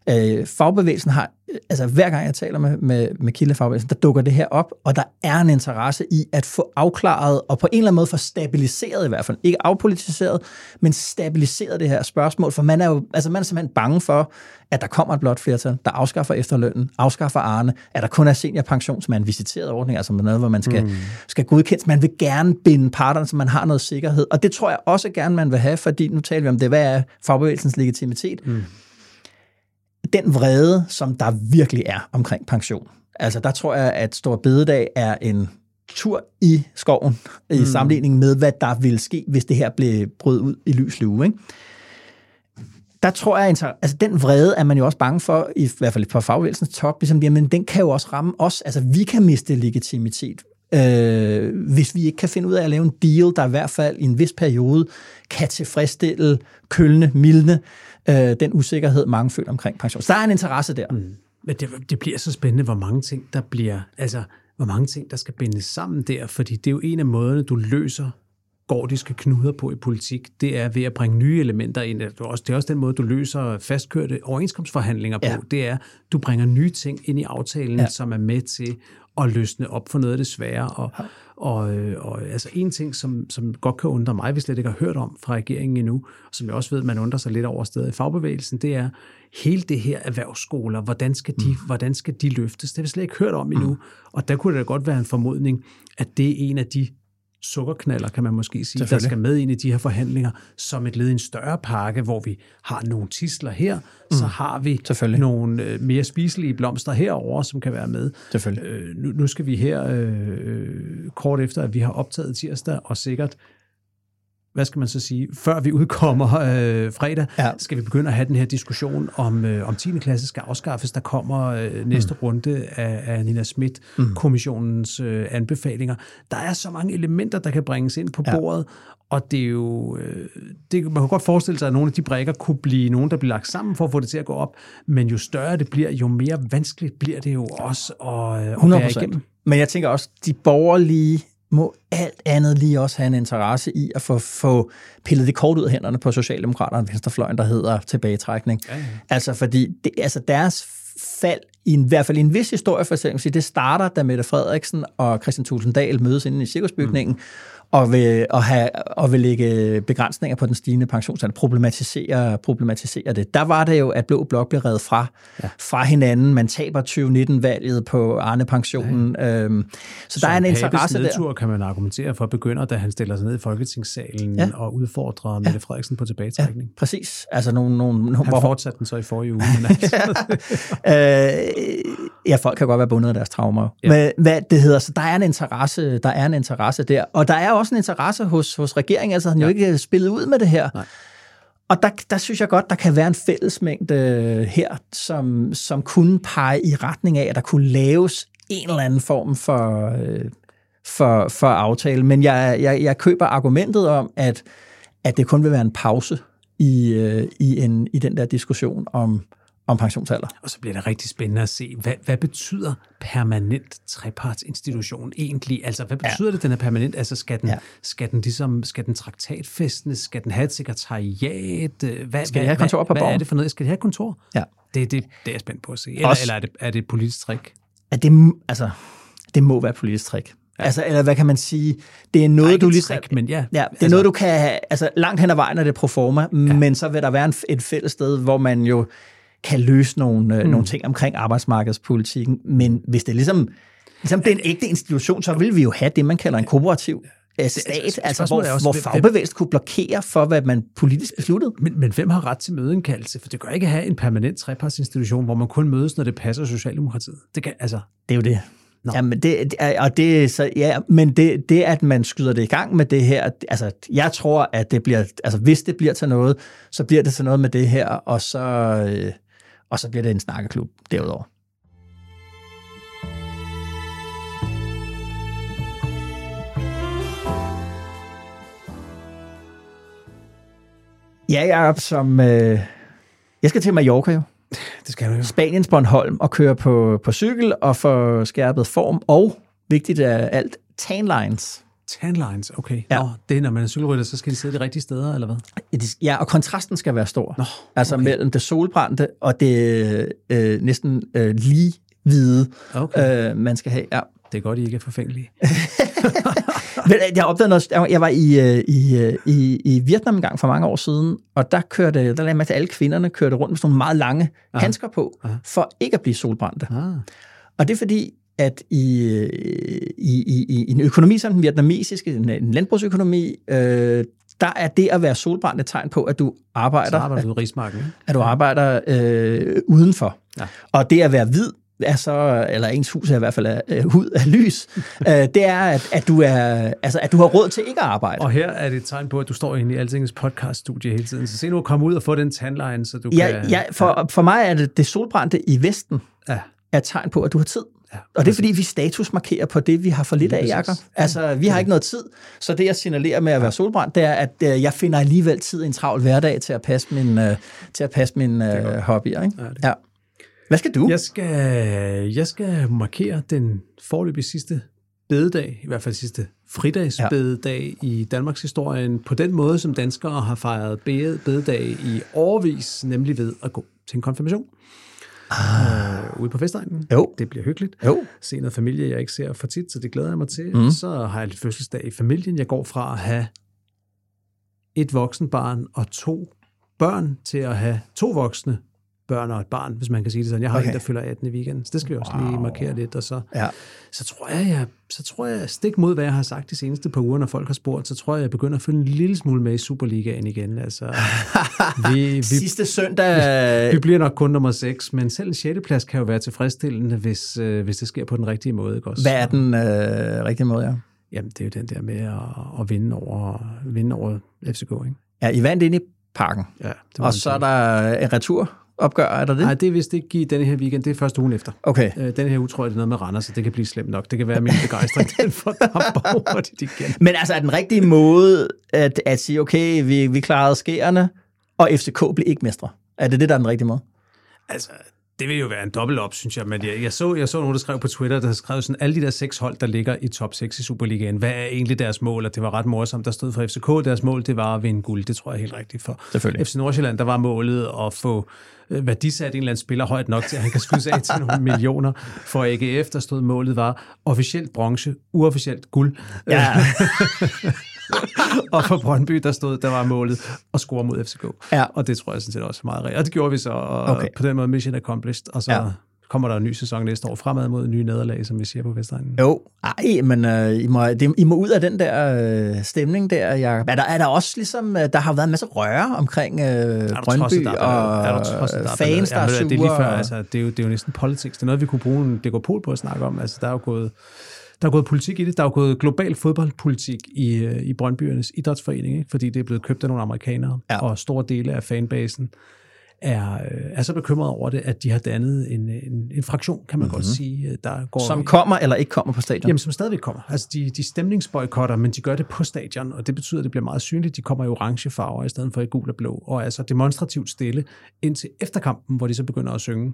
Øh, fagbevægelsen har, altså hver gang jeg taler med, med, med kildefagbevægelsen, der dukker det her op, og der er en interesse i at få afklaret, og på en eller anden måde få stabiliseret i hvert fald, ikke afpolitiseret, men stabiliseret det her spørgsmål, for man er jo altså man er simpelthen bange for, at der kommer et blot flertal, der afskaffer efterlønnen, afskaffer Arne, at der kun er seniorpension, som er en visiteret ordning, altså noget, hvor man skal, mm. skal godkendes. Man vil gerne binde parterne, så man har noget sikkerhed, og det tror jeg også gerne, man vil have, fordi nu taler vi om det, hvad er fagbevægelsens legitimitet? Mm den vrede, som der virkelig er omkring pension, Altså, der tror jeg, at Stor Bededag er en tur i skoven, i mm. sammenligning med, hvad der ville ske, hvis det her blev brudt ud i lys lue. Ikke? Der tror jeg, altså den vrede er man jo også bange for, i hvert fald på fagbevægelsens top, ligesom, jamen den kan jo også ramme os. Altså vi kan miste legitimitet, øh, hvis vi ikke kan finde ud af at lave en deal, der i hvert fald i en vis periode kan tilfredsstille, kølne, mildne øh, den usikkerhed, mange føler omkring pension. Så der er en interesse der. Mm. Men det, det bliver så spændende, hvor mange ting, der bliver, altså, hvor mange ting, der skal bindes sammen der, fordi det er jo en af måderne, du løser gordiske knuder på i politik, det er ved at bringe nye elementer ind. Det er også, det er også den måde, du løser fastkørte overenskomstforhandlinger på. Ja. Det er, du bringer nye ting ind i aftalen, ja. som er med til at løsne op for noget af det svære. Og, ja. Og, øh, og altså en ting, som, som godt kan undre mig, hvis jeg ikke har hørt om fra regeringen endnu, og som jeg også ved, man undrer sig lidt over stedet i fagbevægelsen, det er hele det her erhvervsskoler, hvordan skal de, mm. hvordan skal de løftes? Det har vi slet ikke hørt om endnu. Mm. Og der kunne det da godt være en formodning, at det er en af de sukkerknaller, kan man måske sige, der skal med ind i de her forhandlinger, som et led i en større pakke, hvor vi har nogle tisler her, mm. så har vi nogle øh, mere spiselige blomster herover, som kan være med. Øh, nu, nu skal vi her øh, kort efter, at vi har optaget tirsdag, og sikkert hvad skal man så sige, før vi udkommer øh, fredag, ja. skal vi begynde at have den her diskussion om, øh, om 10. klasse skal afskaffes. Der kommer øh, næste mm. runde af, af Nina Schmidt-kommissionens mm. øh, anbefalinger. Der er så mange elementer, der kan bringes ind på ja. bordet, og det er jo, øh, det, man kan godt forestille sig, at nogle af de brækker kunne blive nogen, der bliver lagt sammen for at få det til at gå op, men jo større det bliver, jo mere vanskeligt bliver det jo også at, at 100%. være igennem. Men jeg tænker også, de borgerlige må alt andet lige også have en interesse i at få, få pillet det kort ud af hænderne på Socialdemokraterne og Venstrefløjen, der hedder tilbagetrækning. Ja, ja. Altså fordi det, altså deres fald, i, en, i hvert fald i en vis historie for eksempel, det starter, da Mette Frederiksen og Christian Tulsendal mødes inde i cirkusbygningen, mm og vil, og have, og vil lægge begrænsninger på den stigende pensionsalder, problematisere, problematisere det. Der var det jo, at Blå Blok blev reddet fra, ja. fra hinanden. Man taber 2019-valget på Arne-pensionen. Ja. Øhm, så, så der er en interesse nedtur, der. kan man argumentere for, begynder, da han stiller sig ned i Folketingssalen ja. og udfordrer Mette Frederiksen på tilbagetrækning. Ja, præcis. Altså nogle, nogle, nogle, han fortsatte den så i forrige uge. Men altså. [LAUGHS] øh, ja, folk kan godt være bundet af deres traumer. Ja. Men hvad det hedder, så der er en interesse, der er en interesse der. Og der er også en interesse hos, hos regeringen, altså han ja. jo ikke spillet ud med det her. Nej. Og der, der synes jeg godt, der kan være en fællesmængde her, som, som kunne pege i retning af, at der kunne laves en eller anden form for, øh, for, for aftale. Men jeg, jeg, jeg køber argumentet om, at, at det kun vil være en pause i, øh, i, en, i den der diskussion om, om pensionsalder. Og så bliver det rigtig spændende at se, hvad, hvad betyder permanent trepartsinstitution egentlig? Altså, hvad betyder ja. det, den er permanent? Altså, skal den, ja. skal den ligesom, skal den traktatfæstnes? Skal den have et sekretariat? Hvad, skal have kontor på hvad, hvad er det for noget? Skal det have kontor? Ja. Det, det, det er jeg spændt på at se. Eller, Også, eller er, det, er det et politisk trick? Er det, altså, det må være et politisk trick. Ja. Altså, eller hvad kan man sige? Det er noget, Nej, du lige... Trick, men ja. ja det er altså, noget, du kan. Altså, langt hen ad vejen er det pro forma, ja. men så vil der være en, et fælles sted, hvor man jo kan løse nogle, øh, mm. nogle ting omkring arbejdsmarkedspolitikken. Men hvis det ligesom, ligesom det er en ægte institution, så vil vi jo have det, man kalder en kooperativ øh, stat, altså hvor, også, hvor fagbevægelsen kunne blokere for, hvad man politisk besluttede. Men, men hvem har ret til mødeindkaldelse? For det gør ikke at have en permanent trepartsinstitution, hvor man kun mødes, når det passer Socialdemokratiet. Det, kan, altså... det er jo det. No. Jamen det, og det, så, ja, men det, det, at man skyder det i gang med det her, altså jeg tror, at det bliver, altså hvis det bliver til noget, så bliver det til noget med det her, og så, øh, og så bliver det en snakkeklub derudover. Ja, Jacob, som... Øh, jeg skal til Mallorca jo. Det skal du jo. Spaniens Bornholm og køre på, på cykel og få skærpet form og, vigtigt af alt, tanlines. Tanlines, okay. Ja. Nå, det er, når man er cykelrytter, så skal de sidde de rigtige steder, eller hvad? Ja, og kontrasten skal være stor. Nå, altså okay. mellem det solbrændte og det øh, næsten øh, lige hvide, okay. øh, man skal have. Ja. Det er godt, I ikke er forfængelige. [LAUGHS] Men øh, jeg opdagede noget, jeg var i, øh, i, øh, i, i Vietnam en gang for mange år siden, og der kørte, der lagde man til alle kvinderne kørte rundt med sådan nogle meget lange Aha. handsker på, Aha. for ikke at blive solbrændte. Aha. Og det er fordi, at i, i, i, i en økonomi som den vietnamesiske, en, landbrugsøkonomi, øh, der er det at være solbrændt et tegn på, at du arbejder, Så arbejder du i rigsmarken, at, at du arbejder øh, udenfor. Ja. Og det at være hvid er så, eller ens hus er i hvert fald er, øh, hud af lys, [LAUGHS] øh, det er, at, at, du er, altså, at du har råd til ikke at arbejde. Og her er det et tegn på, at du står inde i Altingens podcaststudie hele tiden. Så se nu at komme ud og få den tandline, så du Ja, kan... ja, for, for mig er det det solbrændte i Vesten, Ja. er et tegn på, at du har tid. Ja, Og det er fordi, vi statusmarkerer på det, vi har for lidt af, Jacob. Altså, vi har ikke noget tid, så det, jeg signalerer med at være solbrændt, det er, at øh, jeg finder alligevel tid i en travl hverdag til at passe min, øh, til at passe mine øh, hobbyer. Ikke? Ja, det Ja. Hvad skal du? Jeg skal, jeg skal markere den forløbige sidste bededag, i hvert fald sidste fridagsbededag ja. i Danmarks historien, på den måde, som danskere har fejret bede- bededag i årvis, nemlig ved at gå til en konfirmation. Ah. Øh, ude på festegnen. Jo. Det bliver hyggeligt. Jo. Se noget familie, jeg ikke ser for tit, så det glæder jeg mig til. Mm. Så har jeg lidt fødselsdag i familien. Jeg går fra at have et voksen barn og to børn til at have to voksne børn og et barn, hvis man kan sige det sådan. Jeg har okay. En, der fylder 18 i weekenden, så det skal vi også wow. lige markere lidt. Og så, Ja. så tror jeg, jeg, så tror jeg, stik mod hvad jeg har sagt de seneste par uger, når folk har spurgt, så tror jeg, jeg begynder at følge en lille smule med i Superligaen igen. Altså, [LAUGHS] vi, vi, Sidste søndag... vi bliver nok kun nummer 6, men selv en 6. plads kan jo være tilfredsstillende, hvis, øh, hvis det sker på den rigtige måde. Ikke også? Hvad er den øh, rigtige måde, ja? Jamen, det er jo den der med at, at vinde, over, vinde over FCK, ikke? Ja, I vandt ind i parken, Ja, det var og så er der en returopgør, er der det? Nej, det er vist ikke i denne her weekend, det er første ugen efter. Okay. Øh, Denne her uge tror jeg, det er noget med Randers, så det kan blive slemt nok. Det kan være min begejstring, den fordamper hurtigt igen. Men altså, er den rigtige måde at, at sige, okay, vi, vi klarede skærene, og FCK blev ikke mestre? Er det det, der er den rigtige måde? Altså, det vil jo være en dobbelt op, synes jeg. Men jeg, jeg, så, jeg så nogen, der skrev på Twitter, der skrev sådan, alle de der seks hold, der ligger i top 6 i Superligaen, hvad er egentlig deres mål? Og det var ret morsomt. Der stod for FCK, deres mål, det var at vinde guld. Det tror jeg helt rigtigt for. Selvfølgelig. FC Nordsjælland, der var målet at få værdisat en eller anden spiller højt nok til, at han kan skyde sig af til nogle millioner. For AGF, der stod målet var officielt bronze, uofficielt guld. Ja. [LAUGHS] og for Brøndby, der stod, der var målet at score mod FCK. Ja. Og det tror jeg sådan set også er meget rigtigt. Og det gjorde vi så, og okay. på den måde mission accomplished. Og så Ja. Kommer der en ny sæson næste år fremad mod nye nederlag, som vi siger på Vestegnen. Jo, ej, men øh, I, må, det, I må ud af den der øh, stemning der. Jeg, er, der, er der også ligesom, øh, der har været en masse røre omkring øh, Er Brøndby der er og? Er der er fans, der er ballade? sure. Det er, lige før, altså, det, er jo, det er jo næsten politics. Det er noget, vi kunne bruge en Pol på at snakke om. Altså, der er jo gået, der er gået politik i det. Der er gået global fodboldpolitik i, øh, i Brøndbyernes idrætsforening, ikke? fordi det er blevet købt af nogle amerikanere, Ja. og store dele af fanbasen er, øh, er så bekymret over det, at de har dannet en, en, en fraktion, kan man mm-hmm. godt sige, øh, der går... som kommer eller ikke kommer på stadion. Jamen, som stadigvæk kommer. Altså, de, de stemningsboykotter, men de gør det på stadion, og det betyder, at det bliver meget synligt. De kommer i orange farver i stedet for i gul og blå, og er altså demonstrativt stille indtil efterkampen, hvor de så begynder at synge.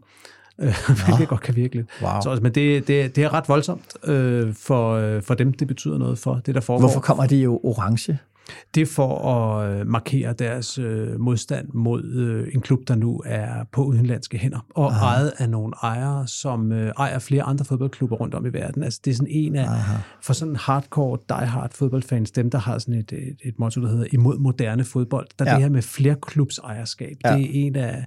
Øh, [LAUGHS] hvilket godt kan virke lidt. Wow. Så, altså, men det, det, det er ret voldsomt øh, for, for dem, det betyder noget for det, der foregår. Hvorfor kommer de jo orange? Det er for at øh, markere deres øh, modstand mod øh, en klub, der nu er på udenlandske hænder, og Aha. ejet af nogle ejere, som øh, ejer flere andre fodboldklubber rundt om i verden. Altså det er sådan en af, Aha. for sådan hardcore, die-hard fodboldfans, dem der har sådan et, et, et motto, der hedder imod moderne fodbold, der ja. Det her med flerklubs ejerskab, Ja. ja. det er en af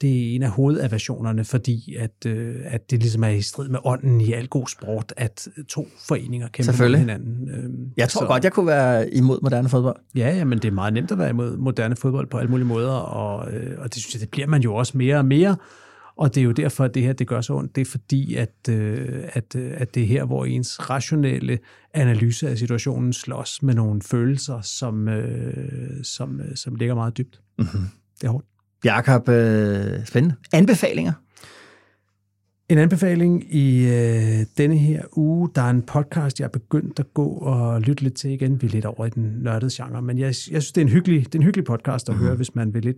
det er en af hovedaversionerne, fordi at, øh, at det ligesom er i strid med ånden i al god sport, at to foreninger kæmper mod hinanden. Øhm, Jeg tror så- godt, jeg kunne være imod moderne fodbold. Ja, ja, men det er meget nemt at være imod moderne fodbold på alle mulige måder, og, øh, og det synes jeg, det bliver man jo også mere og mere. Og det er jo derfor, at det her det gør så ondt. Det er fordi, at, øh, at, øh, at det er her, hvor ens rationelle analyse af situationen slås med nogle følelser, som, øh, som, øh, som ligger meget dybt. Mm-hmm. Det er hårdt. Jakob, øh, spændende. Anbefalinger? En anbefaling i øh, denne her uge, der er en podcast, jeg er begyndt at gå og lytte lidt til igen. Vi er lidt over i den nørdede genre, men jeg, jeg synes, det er en hyggelig, det er en hyggelig podcast at mm. høre, hvis man vil lidt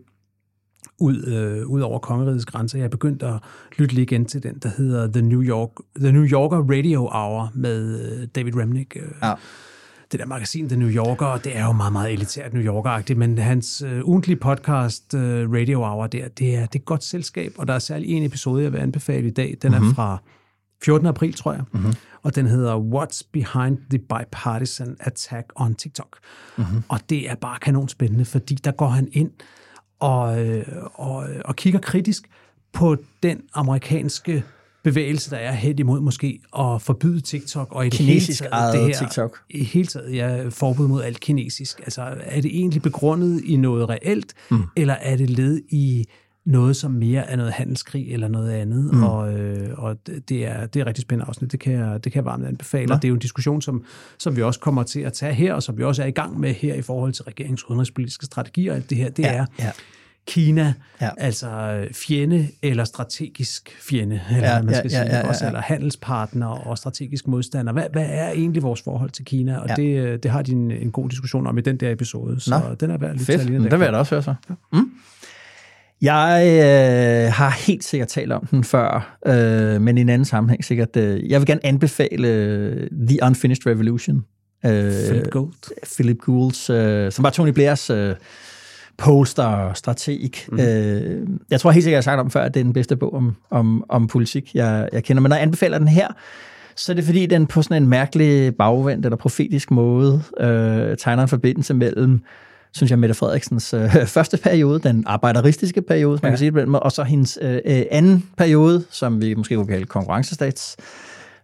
ud, øh, ud over kongerigets grænser. Jeg er begyndt at lytte lige igen til den, der hedder The New, York, The New Yorker Radio Hour med øh, David Remnick. Øh, Ja. Det der magasin, The New Yorker, det er jo meget, meget elitært New Yorker-agtigt, men hans øh, ugentlige podcast, øh, Radio Hour, der, det er, det er et godt selskab, og der er særlig en episode, jeg vil anbefale i dag. Den mm-hmm. er fra 14. april, tror jeg, mm-hmm. og den hedder What's Behind the Bipartisan Attack on TikTok. Mm-hmm. Og det er bare kanonspændende, fordi der går han ind og, øh, og, og kigger kritisk på den amerikanske bevægelse, der er hen imod måske at forbyde TikTok, og i det Kinesisk hele taget, det her, TikTok. i hele taget, ja, forbud mod alt kinesisk. Altså, er det egentlig begrundet i noget reelt, mm. eller er det led i noget, som mere er noget handelskrig eller noget andet. Mm. Og, øh, og det er, det er rigtig spændende afsnit. Det kan jeg, det kan jeg varmt anbefale. Ja. Og det er jo en diskussion, som, som vi også kommer til at tage her, og som vi også er i gang med her i forhold til regeringens udenrigspolitiske strategier. Alt det her, det ja, er... Ja Kina, ja. altså fjende eller strategisk fjende, eller ja, man skal ja, sige, ja, ja, ja. også, eller handelspartner og strategisk modstander. Hvad, hvad er egentlig vores forhold til Kina? Og ja. det, det har de en, en god diskussion om i den der episode, så Nå, den er værd at lytte til. Fedt, det vil jeg da også høre så. Ja. Mm. Jeg øh, har helt sikkert talt om den før, øh, men i en anden sammenhæng sikkert. Øh, jeg vil gerne anbefale øh, The Unfinished Revolution. Øh, Philip Gould. Philip Goulds, øh, som var Tony Blairs øh, poster strateg. Mm. Øh, jeg tror helt sikkert, jeg har sagt om før, at det er den bedste bog om, om, om politik, jeg, jeg kender. Men når jeg anbefaler den her, så er det fordi, den på sådan en mærkelig bagvendt eller profetisk måde øh, tegner en forbindelse mellem synes jeg, Mette Frederiksens øh, [LAUGHS] første periode, den arbejderistiske periode, man ja. kan sige det på den måde, og så hendes øh, øh, anden periode, som vi måske kunne kalde konkurrencestats,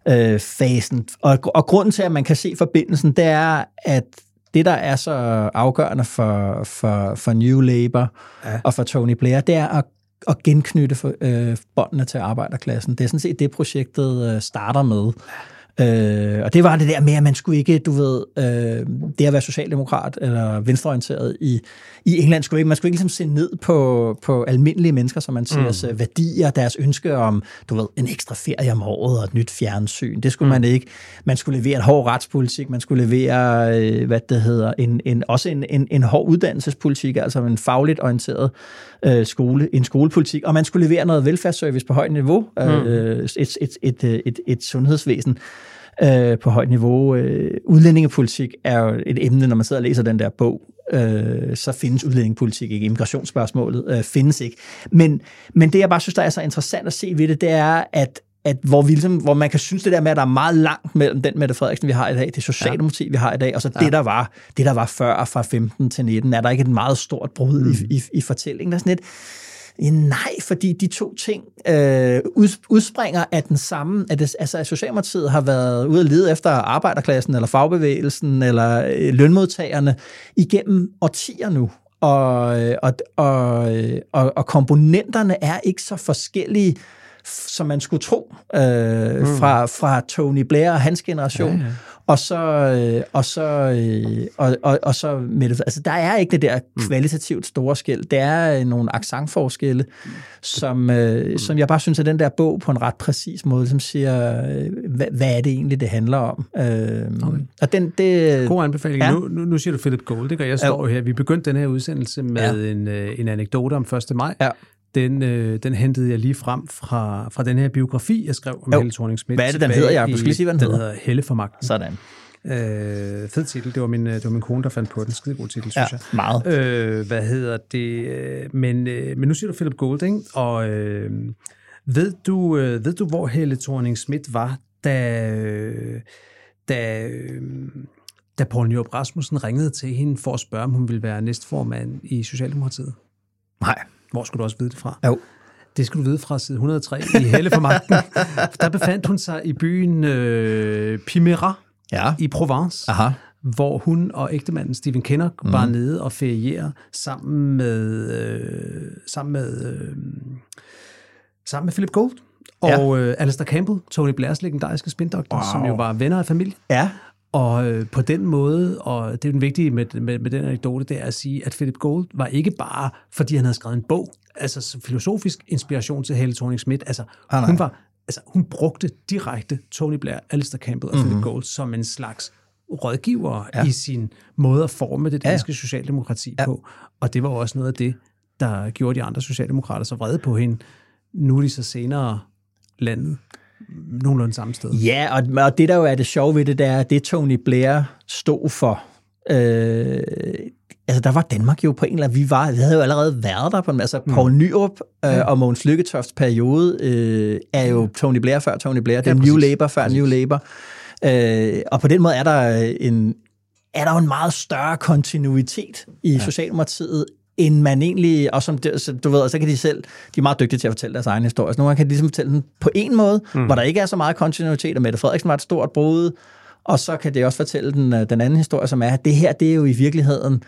øh, fasen. Og, og grunden til, at man kan se forbindelsen, det er, at det, der er så afgørende for, for, for New Labour ja. og for Tony Blair, det er at, at genknytte for, øh, båndene til arbejderklassen. Det er sådan set det, projektet øh, starter med. Øh, og det var det der med, at man skulle ikke, du ved, øh, det at være socialdemokrat eller venstreorienteret i, i England, skulle ikke, man skulle ikke ligesom se ned på, på almindelige mennesker, som man siger, mm. værdier, deres ønske om, du ved, en ekstra ferie om året og et nyt fjernsyn. Det skulle mm. man ikke. Man skulle levere en hård retspolitik, man skulle levere, øh, hvad det hedder, en, en, også en, en, en hård uddannelsespolitik, altså en fagligt orienteret øh, skole, en skolepolitik, og man skulle levere noget velfærdsservice på højt niveau, mm. øh, et, et, et, et, et, et sundhedsvæsen øh, på højt niveau. Øh, udlændingepolitik er jo et emne, når man sidder og læser den der bog, øh, så findes udlændingepolitik ikke. Immigrationsspørgsmålet øh, findes ikke. Men, men det, jeg bare synes, der er så interessant at se ved det, det er, at at hvor, vi ligesom, hvor man kan synes det der med, at der er meget langt mellem den Mette Frederiksen, vi har i dag, det Socialdemokrati, ja. vi har i dag, og så ja. det, der var, det, der var før fra 15 til 19, er der ikke et meget stort brud mm. i, i, i fortællingen. Der er sådan et, Ja, nej, fordi de to ting øh, udspringer af den samme, at, det, altså, at Socialdemokratiet har været ude at lede efter arbejderklassen, eller fagbevægelsen, eller øh, lønmodtagerne igennem årtier nu. Og, øh, og, og, øh, og, og komponenterne er ikke så forskellige, som man skulle tro øh, mm. fra, fra Tony Blair og hans generation. Ja, ja og så, øh, og så, øh, og, og, og så med det, altså der er ikke det der mm. kvalitativt store skæld. Det er øh, nogle accentforskelle, som, øh, mm. som jeg bare synes, at den der bog på en ret præcis måde, som siger, øh, hvad, hvad er det egentlig, det handler om? Øh, okay. Og den, det, God anbefaling. Ja. Nu, nu, nu siger du Philip Gold, ikke? og jeg står ja. her. Vi begyndte den her udsendelse med ja. en, en anekdote om 1. maj. Ja den, øh, den hentede jeg lige frem fra, fra den her biografi, jeg skrev om jo. Helle thorning -Schmidt. Hvad er det, den hedder, Jeg Du skal lige sige, hvad den, den hedder. hedder Helle for magten. Sådan. Øh, fed titel. Det var, min, det var min kone, der fandt på den. Skide god titel, synes ja, jeg. meget. Øh, hvad hedder det? Men, øh, men nu siger du Philip Golding, og øh, ved, du, øh, ved du, hvor Helle thorning Schmidt var, da, øh, da, øh, da Poul Nyrup Rasmussen ringede til hende for at spørge, om hun ville være næstformand i Socialdemokratiet? Nej. Hvor skulle du også vide det fra? Jo. Det skulle du vide fra side 103 i Helle for magten. [LAUGHS] Der befandt hun sig i byen øh, Pimera ja. i Provence, Aha. hvor hun og ægtemanden Stephen Kinnock mm. var nede og feriere sammen med, øh, sammen med, øh, sammen med Philip Gold og ja. øh, Alistair Campbell, Tony Blairs legendariske spindoktor, wow. som jo var venner af familien. Ja. Og øh, på den måde, og det er den vigtige med, med, med den anekdote, det er at sige, at Philip Gold var ikke bare, fordi han havde skrevet en bog, altså filosofisk inspiration til Helle thorning Schmidt. Altså, ah, hun var, altså, hun brugte direkte Tony Blair, Alistair Campbell og mm-hmm. Philip Gold som en slags rådgiver ja. i sin måde at forme det danske ja. socialdemokrati ja. på. Og det var også noget af det, der gjorde de andre socialdemokrater så vrede på hende. Nu er de så senere landet nogenlunde samme sted. Ja, og, og det der jo er det sjove ved det, det er, at det Tony Blair stod for, øh, altså der var Danmark jo på en eller anden, vi, var, vi havde jo allerede været der på en altså mm. Poul Nyrup øh, og Mogens Lykketofts periode øh, er jo Tony Blair før Tony Blair, det er ja, New Labour før præcis. New Labour. Øh, og på den måde er der en, er der jo en meget større kontinuitet i ja. Socialdemokratiet, end man egentlig, og som du ved, så kan de selv, de er meget dygtige til at fortælle deres egen historie. Så nogle gange kan de ligesom fortælle den på en måde, mm. hvor der ikke er så meget kontinuitet, og Mette Frederiksen var et stort brud, og så kan de også fortælle den, øh, den anden historie, som er, at det her, det er jo i virkeligheden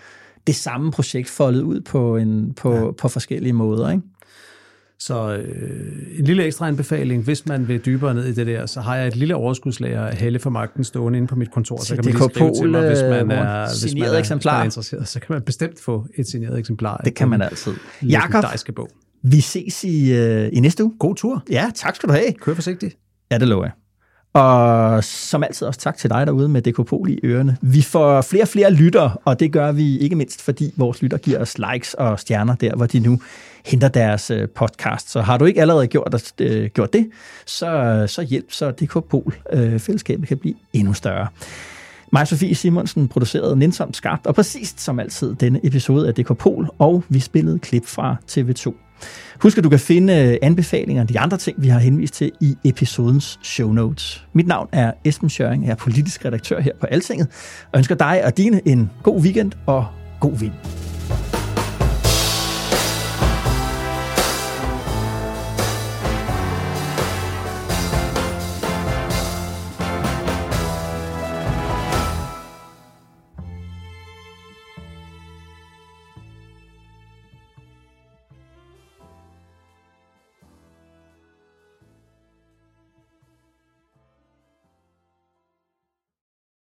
det samme projekt foldet ud på, en, på, ja. på forskellige måder. Ikke? Så øh, en lille ekstra anbefaling, hvis man vil dybere ned i det der, så har jeg et lille overskudslager af Helle for Magten stående inde på mit kontor, så kan man lige skrive til mig, hvis man er, hvis man er, eksemplar. Hvis man er interesseret, så kan man bestemt få et signeret eksemplar. Det kan man altid. Jakob, bog. vi ses i, øh, i næste uge. God tur. Ja, tak skal du have. Kør forsigtigt. Ja, det lover jeg. Og som altid også tak til dig derude med Dekopol i ørerne. Vi får flere og flere lytter, og det gør vi ikke mindst, fordi vores lytter giver os likes og stjerner der, hvor de nu henter deres øh, podcast. Så har du ikke allerede gjort, øh, gjort det, så, så hjælp, så Dekopol-fællesskabet øh, kan blive endnu større. Mig Sofie Simonsen producerede nænsomt skarpt og præcist som altid denne episode af Dekopol, og vi spillede klip fra TV2. Husk, at du kan finde øh, anbefalinger og de andre ting, vi har henvist til i episodens show notes. Mit navn er Esben Schøring, jeg er politisk redaktør her på Altinget, og ønsker dig og dine en god weekend og god vind.